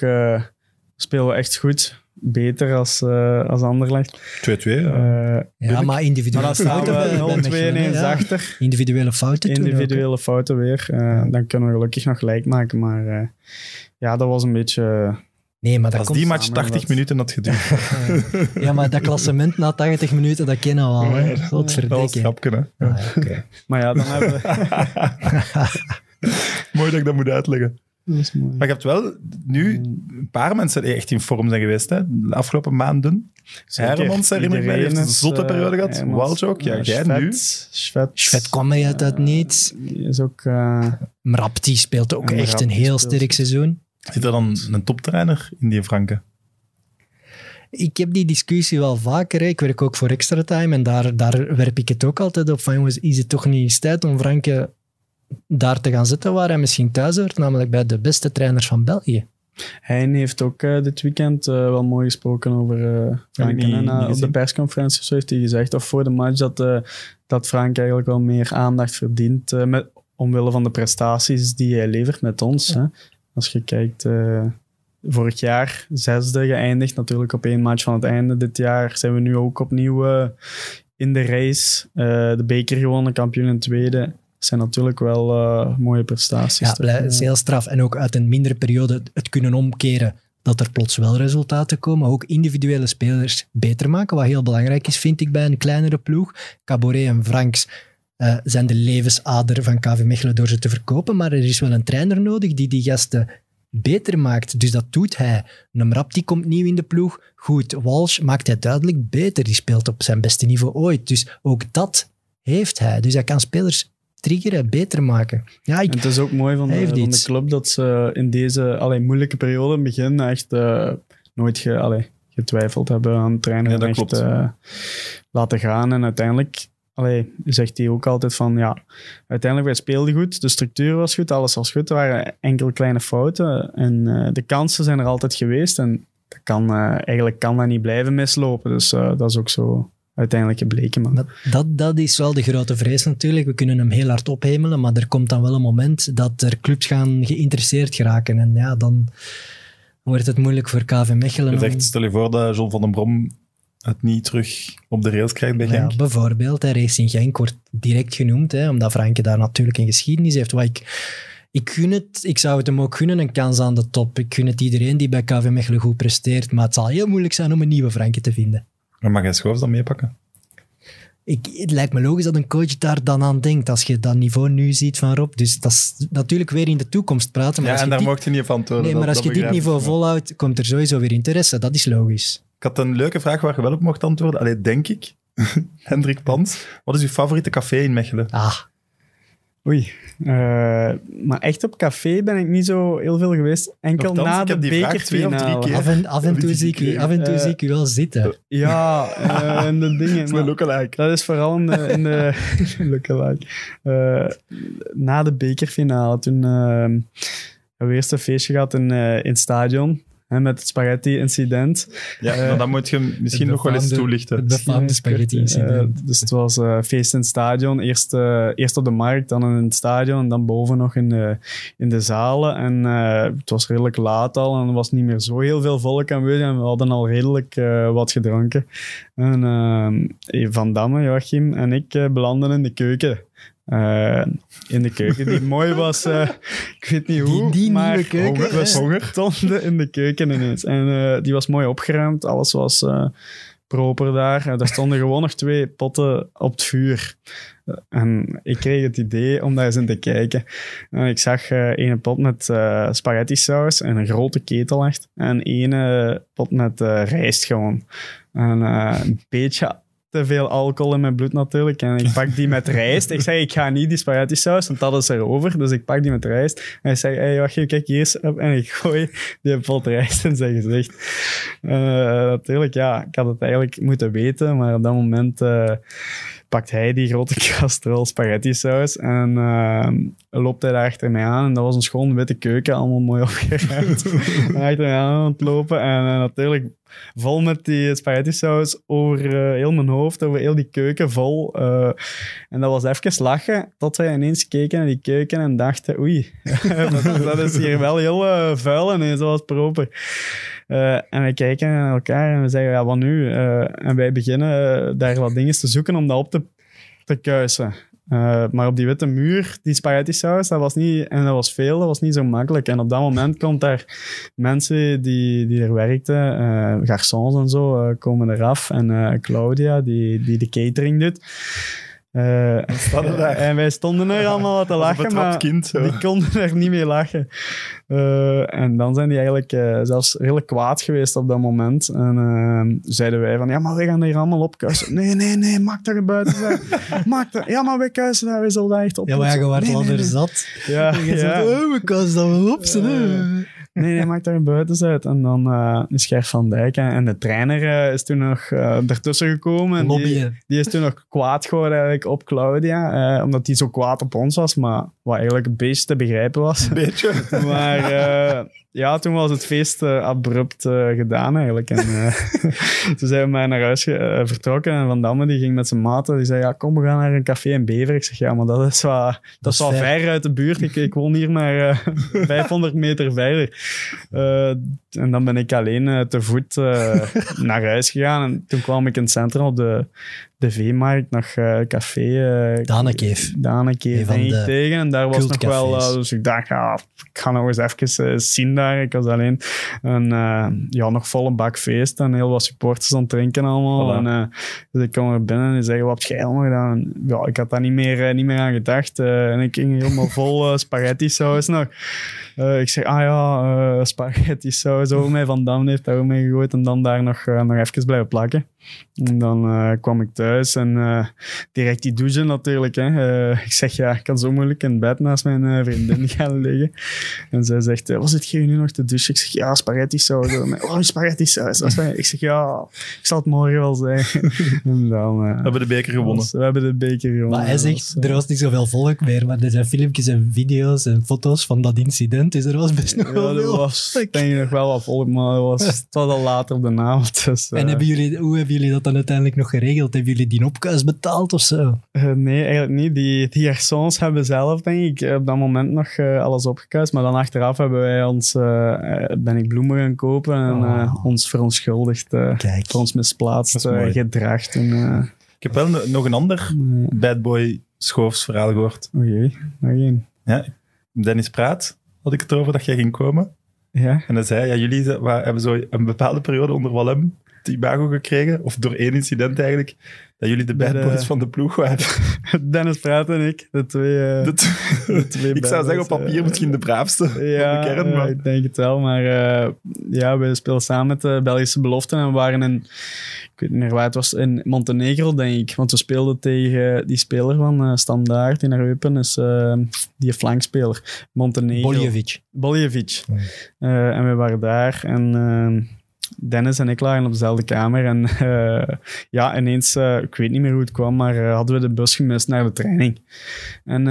spelen we echt goed. Beter als, uh, als Anderlecht. 2-2, ja. Uh, Ja, maar individuele maar dan staan fouten. we 0-2 Mechelen, ineens ja. achter. Individuele fouten. Individuele fouten weer. Uh, dan kunnen we gelukkig nog gelijk maken. Maar uh, ja, dat was een beetje... Nee, maar dat Als komt die match samen 80 dat- minuten had geduurd. <laughs> Ja, maar dat klassement na 80 minuten, dat kennen we al. Hè. dat was Godverdikke. grapje, hè. Ah, ja, oké. <laughs> Maar ja, dan hebben we... <laughs> Mooi dat ik dat moet uitleggen. Dat is mooi. Maar je hebt wel nu een paar mensen die echt in vorm zijn geweest, hè, de afgelopen maanden. Hermans herinner ik mij, heeft een zotte eh, periode gehad. Hermans. Walsh ook, ja, jij Schvet, nu. Schvet, Schvet kwam er uit niets. Die is ook... eh, Mrapti speelt ook echt een heel speelt sterk seizoen. Zit er dan een toptrainer in die Franken? Ik heb die discussie wel vaker. hè. Ik werk ook voor Extra Time en daar, daar werp ik het ook altijd op van jongens, is het toch niet eens tijd om Franke daar te gaan zitten waar hij misschien thuis hoort, namelijk bij de beste trainers van België. Hein heeft ook eh, dit weekend eh, wel mooi gesproken over uh, Frank. En, eh, op de persconferentie of zo heeft hij gezegd, of voor de match, dat, dat Frank eigenlijk wel meer aandacht verdient. met, omwille van de prestaties die hij levert met ons. Hè. Als je kijkt, vorig jaar zesde geëindigd, natuurlijk op één match van het einde. Dit jaar zijn we nu ook opnieuw in de race. De beker gewonnen, kampioen in tweede. Zijn natuurlijk wel eh, mooie prestaties. Ja, blij- is heel straf. En ook uit een mindere periode het kunnen omkeren dat er plots wel resultaten komen. Ook individuele spelers beter maken, wat heel belangrijk is, vind ik, bij een kleinere ploeg. Caboret en Franks eh, zijn de levensader van KV Mechelen door ze te verkopen, maar er is wel een trainer nodig die die gasten beter maakt. Dus dat doet hij. Namrap die komt nieuw in de ploeg. Goed, Walsh maakt hij duidelijk beter. Die speelt op zijn beste niveau ooit. Dus ook dat heeft hij. Dus hij kan spelers triggeren, beter maken. Ja, ik, En het is ook mooi van de, van club dat ze in deze allee, moeilijke periode in het begin echt eh, nooit ge, allee, getwijfeld hebben aan het trainen. Ja, dat en echt klopt. eh, laten gaan. En uiteindelijk allee, zegt hij ook altijd van ja, uiteindelijk wij speelden goed, de structuur was goed, alles was goed. Er waren enkele kleine fouten en eh, de kansen zijn er altijd geweest. En dat kan, eh, eigenlijk kan dat niet blijven mislopen. Dus eh, dat is ook zo uiteindelijk gebleken. Maar, Maar dat, dat is wel de grote vrees natuurlijk. We kunnen hem heel hard ophemelen, maar er komt dan wel een moment dat er clubs gaan geïnteresseerd geraken. En ja, dan wordt het moeilijk voor KV Mechelen. Je om- zegt, stel je voor dat John van den Brom het niet terug op de rails krijgt bij Genk. ja, bijvoorbeeld, hè, Racing Genk wordt direct genoemd, hè, omdat Franke daar natuurlijk een geschiedenis heeft. Wat ik Ik gun het, ik zou het hem ook gunnen, een kans aan de top. Ik gun het iedereen die bij KV Mechelen goed presteert, maar het zal heel moeilijk zijn om een nieuwe Franke te vinden. Maar mag jij Schoofs dan meepakken? Ik, het lijkt me logisch dat een coach daar dan aan denkt, als je dat niveau nu ziet van Rob. Dus dat is natuurlijk weer in de toekomst praten. Maar Ja, en daar mocht je niet van tonen. Nee, maar als je dit niveau volhoudt, komt er sowieso weer interesse. Dat is logisch. Ik had een leuke vraag waar je wel op mocht antwoorden. Allee, denk ik. <laughs> Hendrik Pans, wat is uw favoriete café in Mechelen? Ah, Oei. Eh, maar echt op café ben ik niet zo heel veel geweest. Enkel Nochtans, na ik de heb die vraag twee of drie bekerfinale. keer. af en, af en toe, zie ik, u- gekregen. af en toe Eh, zie ik u wel zitten. Ja, eh, en de dingen. maar- lookalike. Dat is vooral in de, in de <laughs> lookalike. Eh, na de bekerfinale, toen eh, hebben we eerst een feestje gehad in, eh, in het stadion. Hè, met het spaghetti-incident. Ja, Eh, maar dat moet je misschien nog wel eens toelichten. Het befaamde spaghetti-incident. Eh, dus het was eh, feest in het stadion. Eerst, eh, eerst op de markt, dan in het stadion en dan boven nog in de, in de zalen. En eh, het was redelijk laat al en er was niet meer zo heel veel volk aanwezig. En we hadden al redelijk eh, wat gedronken. En eh, Van Damme, Joachim en ik belanden in de keuken. Eh, in de keuken die mooi was. eh, ik weet niet hoe, die maar nieuwe keuken, we hè? Honger. <laughs> stonden in de keuken ineens. En eh, die was mooi opgeruimd. Alles was proper daar. En er stonden gewoon nog twee potten op het vuur. En ik kreeg het idee om daar eens in te kijken. En ik zag ene pot met spaghetti saus en een grote ketel echt. En ene pot met rijst gewoon. En een beetje te veel alcohol in mijn bloed natuurlijk. En ik pak die met rijst. Ik zeg, ik ga niet die spaghetti saus, want dat is erover. Dus ik pak die met rijst. En ik zeg, hey, wacht even, kijk hier eens. op. En ik gooi die pot rijst in zijn gezicht. Eh, natuurlijk, ja, ik had het eigenlijk moeten weten, maar op dat moment eh, pakt hij die grote <laughs> kastrol spaghetti saus en eh, loopt hij daar achter mij aan. En dat was een schoon witte keuken, allemaal mooi <laughs> opgeruimd. achter mij aan aan het lopen en eh, natuurlijk vol met die spaghetti saus over eh, heel mijn hoofd, over heel die keuken vol. eh, en dat was even lachen, tot wij ineens keken naar die keuken en dachten, oei, <laughs> dat, is hier wel heel vuil en zoals proper. Eh, en we kijken naar elkaar en we zeggen, ja, wat nu? En wij beginnen daar wat dingen te zoeken om dat op te, te kuisen. Eh, maar op die witte muur, die spaghetti saus, dat was niet, en dat was veel, dat was niet zo makkelijk. En op dat moment komt daar mensen die, die er werkten, eh garçons en zo, eh, komen eraf. En Claudia, die, die de catering doet. Eh, <laughs> daar? en wij stonden er allemaal wat te lachen, maar kind. Zo. die konden er niet mee lachen. Eh, en dan zijn die eigenlijk eh, zelfs redelijk kwaad geweest op dat moment. En zeiden wij van, ja, maar wij gaan hier allemaal opkuisen. Nee, nee, nee, maak dat er buiten zijn. <laughs> maak dat. Ja, maar wij kuisen daar, wij zullen daar echt op. Ja, maar je wordt al nee, er nee. zat. Ja, zegt, ja. oh, we kunnen dat wel op hè. Nee, nee, maak daar een buiten uit. En dan eh, is Gert van Dijk en, en de trainer eh, is toen nog eh ertussen gekomen. En die, die is toen nog kwaad geworden eigenlijk op Claudia, eh, omdat die zo kwaad op ons was, maar wat eigenlijk een beetje te begrijpen was. Beetje. Maar eh, ja, toen was het feest eh, abrupt eh, gedaan eigenlijk. En eh, <laughs> toen zijn we maar naar huis vertrokken. En Van Damme die ging met zijn maten. Die zei, ja, kom, we gaan naar een café in Bever. Ik zeg, ja, maar dat is wel, dat is wel ver. uit de buurt. Ik, ik woon hier maar eh, <laughs> 500 meter verder. En dan ben ik alleen te voet <laughs> naar huis gegaan. En toen kwam ik in het centrum op de, de V-markt, nog eh, café... eh, Danekeef. Danekeef Een denk ik tegen. En daar was nog wel... eh, dus ik dacht, ja, ik ga nog eens even zien daar. Ik was alleen. En eh, ja, nog vol een bak feest en heel wat supporters aan het drinken allemaal. Voilà. En, dus ik kwam er binnen en zeggen, wat heb jij allemaal gedaan? Ja, ik had daar niet meer, niet meer aan gedacht. en ik ging helemaal <laughs> vol spaghetti saus nog. Eh, ik zeg, ah ja, eh, spaghetti saus over mij. Van Dam heeft daar ook mee gegooid. En dan daar nog, eh, nog even blijven plakken. En dan eh, kwam ik thuis en eh, direct die douchen natuurlijk. Hè. Eh, ik zeg, ja, ik kan zo moeilijk in bed naast mijn vriendin <laughs> gaan liggen. En zij zegt, wat zit je nu nog te douchen? Ik zeg, ja, spaghetti saus. Oh, spaghetti saus. Ik zeg, ja, ik zal het morgen wel zeggen. <laughs> en dan... eh, We hebben de beker gewonnen. was- we hebben de beker gewonnen. Maar hij zegt, was, er was niet zoveel volk meer, maar er zijn filmpjes en video's en foto's van dat incident, dus er was best nog ja, wel veel. was denk ik nog wel wat volk, maar het was, het was al later op de avond. Dus, En eh, hebben jullie, hoe hebben jullie dat dan uiteindelijk nog geregeld? Hebben jullie die opkuis betaald of zo? Eh, nee, eigenlijk niet. Die, die garçons hebben zelf, denk ik, op dat moment nog eh, alles opgekuist. Maar dan achteraf hebben wij ons, eh, eh, ben ik bloemen gaan kopen en Oh. eh, ons verontschuldigd eh, Kijk. voor ons misplaatst is eh, gedrag. Eh, Ik heb wel no- nog een ander eh, bad boy schoofs verhaal gehoord. Oei, nog één. Ja, Dennis Praat, had ik het erover dat jij ging komen. Ja. En hij zei, ja, jullie hebben zo een bepaalde periode onder Wallem het imago gekregen, of door één incident eigenlijk, dat jullie de bad de- boys van de ploeg waren. <laughs> Dennis Praat en ik, de twee... eh, Dat- twee <laughs> ik zou zeggen, op papier eh, misschien de braafste Ja, van de kern, maar... ik denk het wel. Maar eh, ja, we speelden samen met de Belgische beloften en we waren in, ik weet niet meer waar het was, in Montenegro, denk ik. Want we speelden tegen die speler van eh Standaard die naar Eupen is, eh, die flankspeler. Montenegro. Boljevic. Boljevic. Eh, en we waren daar en eh, Dennis en ik lagen op dezelfde kamer. En <laughs> eh, ja, ineens, eh, ik weet niet meer hoe het kwam, maar eh, hadden we de bus gemist naar de training. En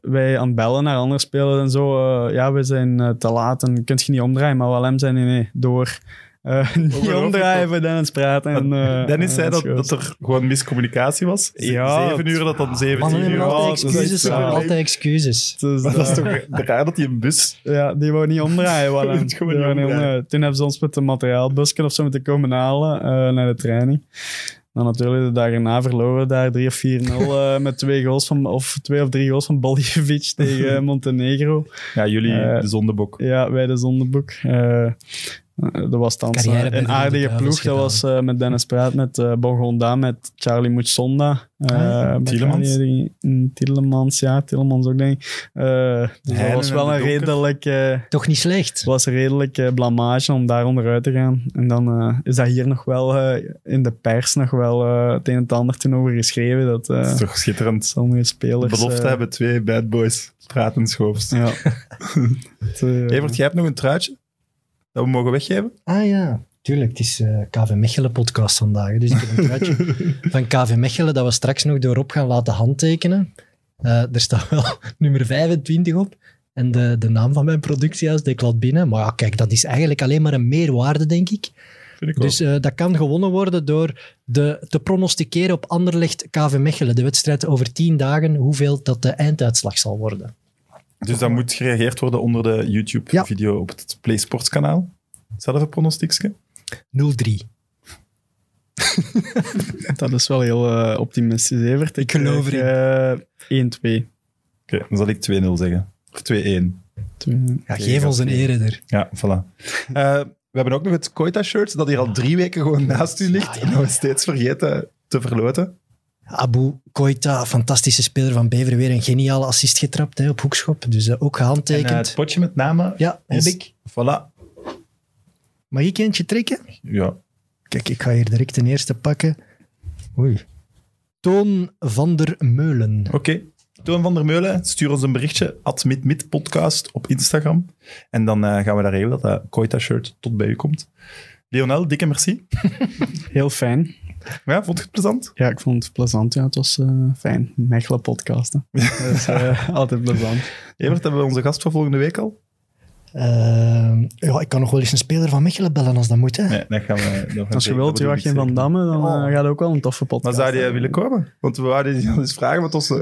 wij aan het bellen naar andere spelers en zo. ja, we zijn te laat en kunt je niet omdraaien. Maar hem zei nee, nee, door. Eh, <laughs> niet omdraaien voor Dennis praten. En, eh, Dennis zei en dat, dat er gewoon miscommunicatie was. Ja, zeven uur dat dan zeven Mannen uur. hebben Ja, altijd excuses. echt, Ze hebben ja. altijd excuses. Dus, Maar dat is eh, toch <laughs> raar dat hij een bus... Ja, die wou niet omdraaien. Wel, <laughs> Die Die wou niet omdraaien. Toen hebben ze ons met de materiaalbusken of zo moeten komen halen eh, naar de training. Dan natuurlijk de dag erna verloren we daar 3 of 4-0 eh, met twee goals van, of twee of drie goals van Boljevic tegen Montenegro. Ja, jullie, Eh, de zondebok. Ja, bij de zondeboek. Eh dat was dan bij een aardige ploeg. Dat was eh, met Dennis Praat, met eh Bongonda, met Charlie Mutsonda. eh Ah, met Tielemans. Ja, Tielemans ook, denk ik. Eh, dus dat was en wel een redelijk... eh, Toch niet slecht. het was redelijk eh, blamage om daar onderuit te gaan. En dan eh, is dat hier nog wel eh, in de pers nog wel eh, het een en het ander toen over geschreven. Dat Dat is eh toch schitterend. sommige spelers... Belofte eh, hebben twee bad boys. Praten schoofs. Ja. <laughs> Eh, Evert, jij hebt nog een truitje dat we mogen weggeven? Ah ja, tuurlijk. Het is eh, KV Mechelen podcast vandaag. hè. Dus ik heb een truitje <laughs> van KV Mechelen dat we straks nog door Rob gaan laten handtekenen. Eh, er staat wel <laughs> nummer 25 op. En de, de naam van mijn productiehuis, Declat Binnen. Maar ja, kijk, dat is eigenlijk alleen maar een meerwaarde, denk ik. Ik Dus eh, dat kan gewonnen worden door de, te pronosticeren op Anderlecht KV Mechelen. De wedstrijd over tien dagen, hoeveel dat de einduitslag zal worden. Dus dan moet gereageerd worden onder de YouTube-video op het Play Sports kanaal. Zelfde pronostiekje. 0-3. <laughs> Dat is wel heel eh, optimistisch, Evert. Ik geloof krijg, eh, 1-2. Oké, dan zal ik 2-0 zeggen. Of 2-1. Twee- Ja, geef ons een ere er. Ja, voilà. Eh, we hebben ook nog het Koita-shirt, dat hier al drie weken gewoon naast u ligt. En dat we steeds vergeten te verloten. Abu Koita, fantastische speler van Bever, weer een geniale assist getrapt hè, op hoekschop. Dus eh, ook En gehandtekend. eh, het potje met namen ja, heb is... ik. Voilà. Mag ik eentje trekken? Ja. Kijk, ik ga hier direct de eerste pakken. Oei. Toon van der Meulen. Oké. Toon van der Meulen, stuur ons een berichtje. Podcast op Instagram. En dan eh, gaan we daar regelen dat dat Koita-shirt tot bij u komt. Lionel, dikke merci. <laughs> Heel fijn. Ja, vond je het plezant? Ja, ik vond het plezant. Ja, het was eh, fijn. Mechelen podcast. hè. <laughs> Dat is eh, altijd plezant. Evert, hebben we onze gast voor volgende week al? Ehm, ja, ik kan nog wel eens een speler van Mechelen bellen als dat moet. Hè? Nee, dat gaan we... dat Als je wilt, Joachim van Damme, dan eh, gaat ook wel een toffe Maar podcast. zou die zijn. willen komen? Want we wouden die al eens vragen, want eh,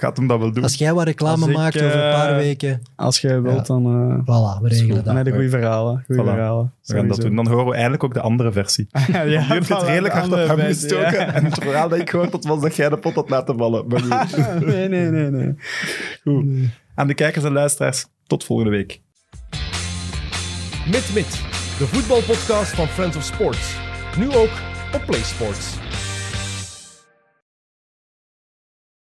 gaat hem dat wel doen? Als jij wat reclame ik, maakt over een paar eh, weken, Als je wilt, dan... eh voilà, we regelen dan dat. heb je goede verhalen. Goeie Voilà. verhalen. we gaan dat doen. Dan horen we eindelijk ook de andere versie. <laughs> ja, Die heeft het redelijk hard op hem gestoken. ja. En het verhaal dat ik gehoord had, was dat jij de pot had laten vallen. Maar goed. <laughs> nee, nee, nee, nee. Goed. Aan de kijkers en luisteraars, tot volgende week. Mit Mit, de voetbalpodcast van Friends of Sports. Nu ook op PlaySports.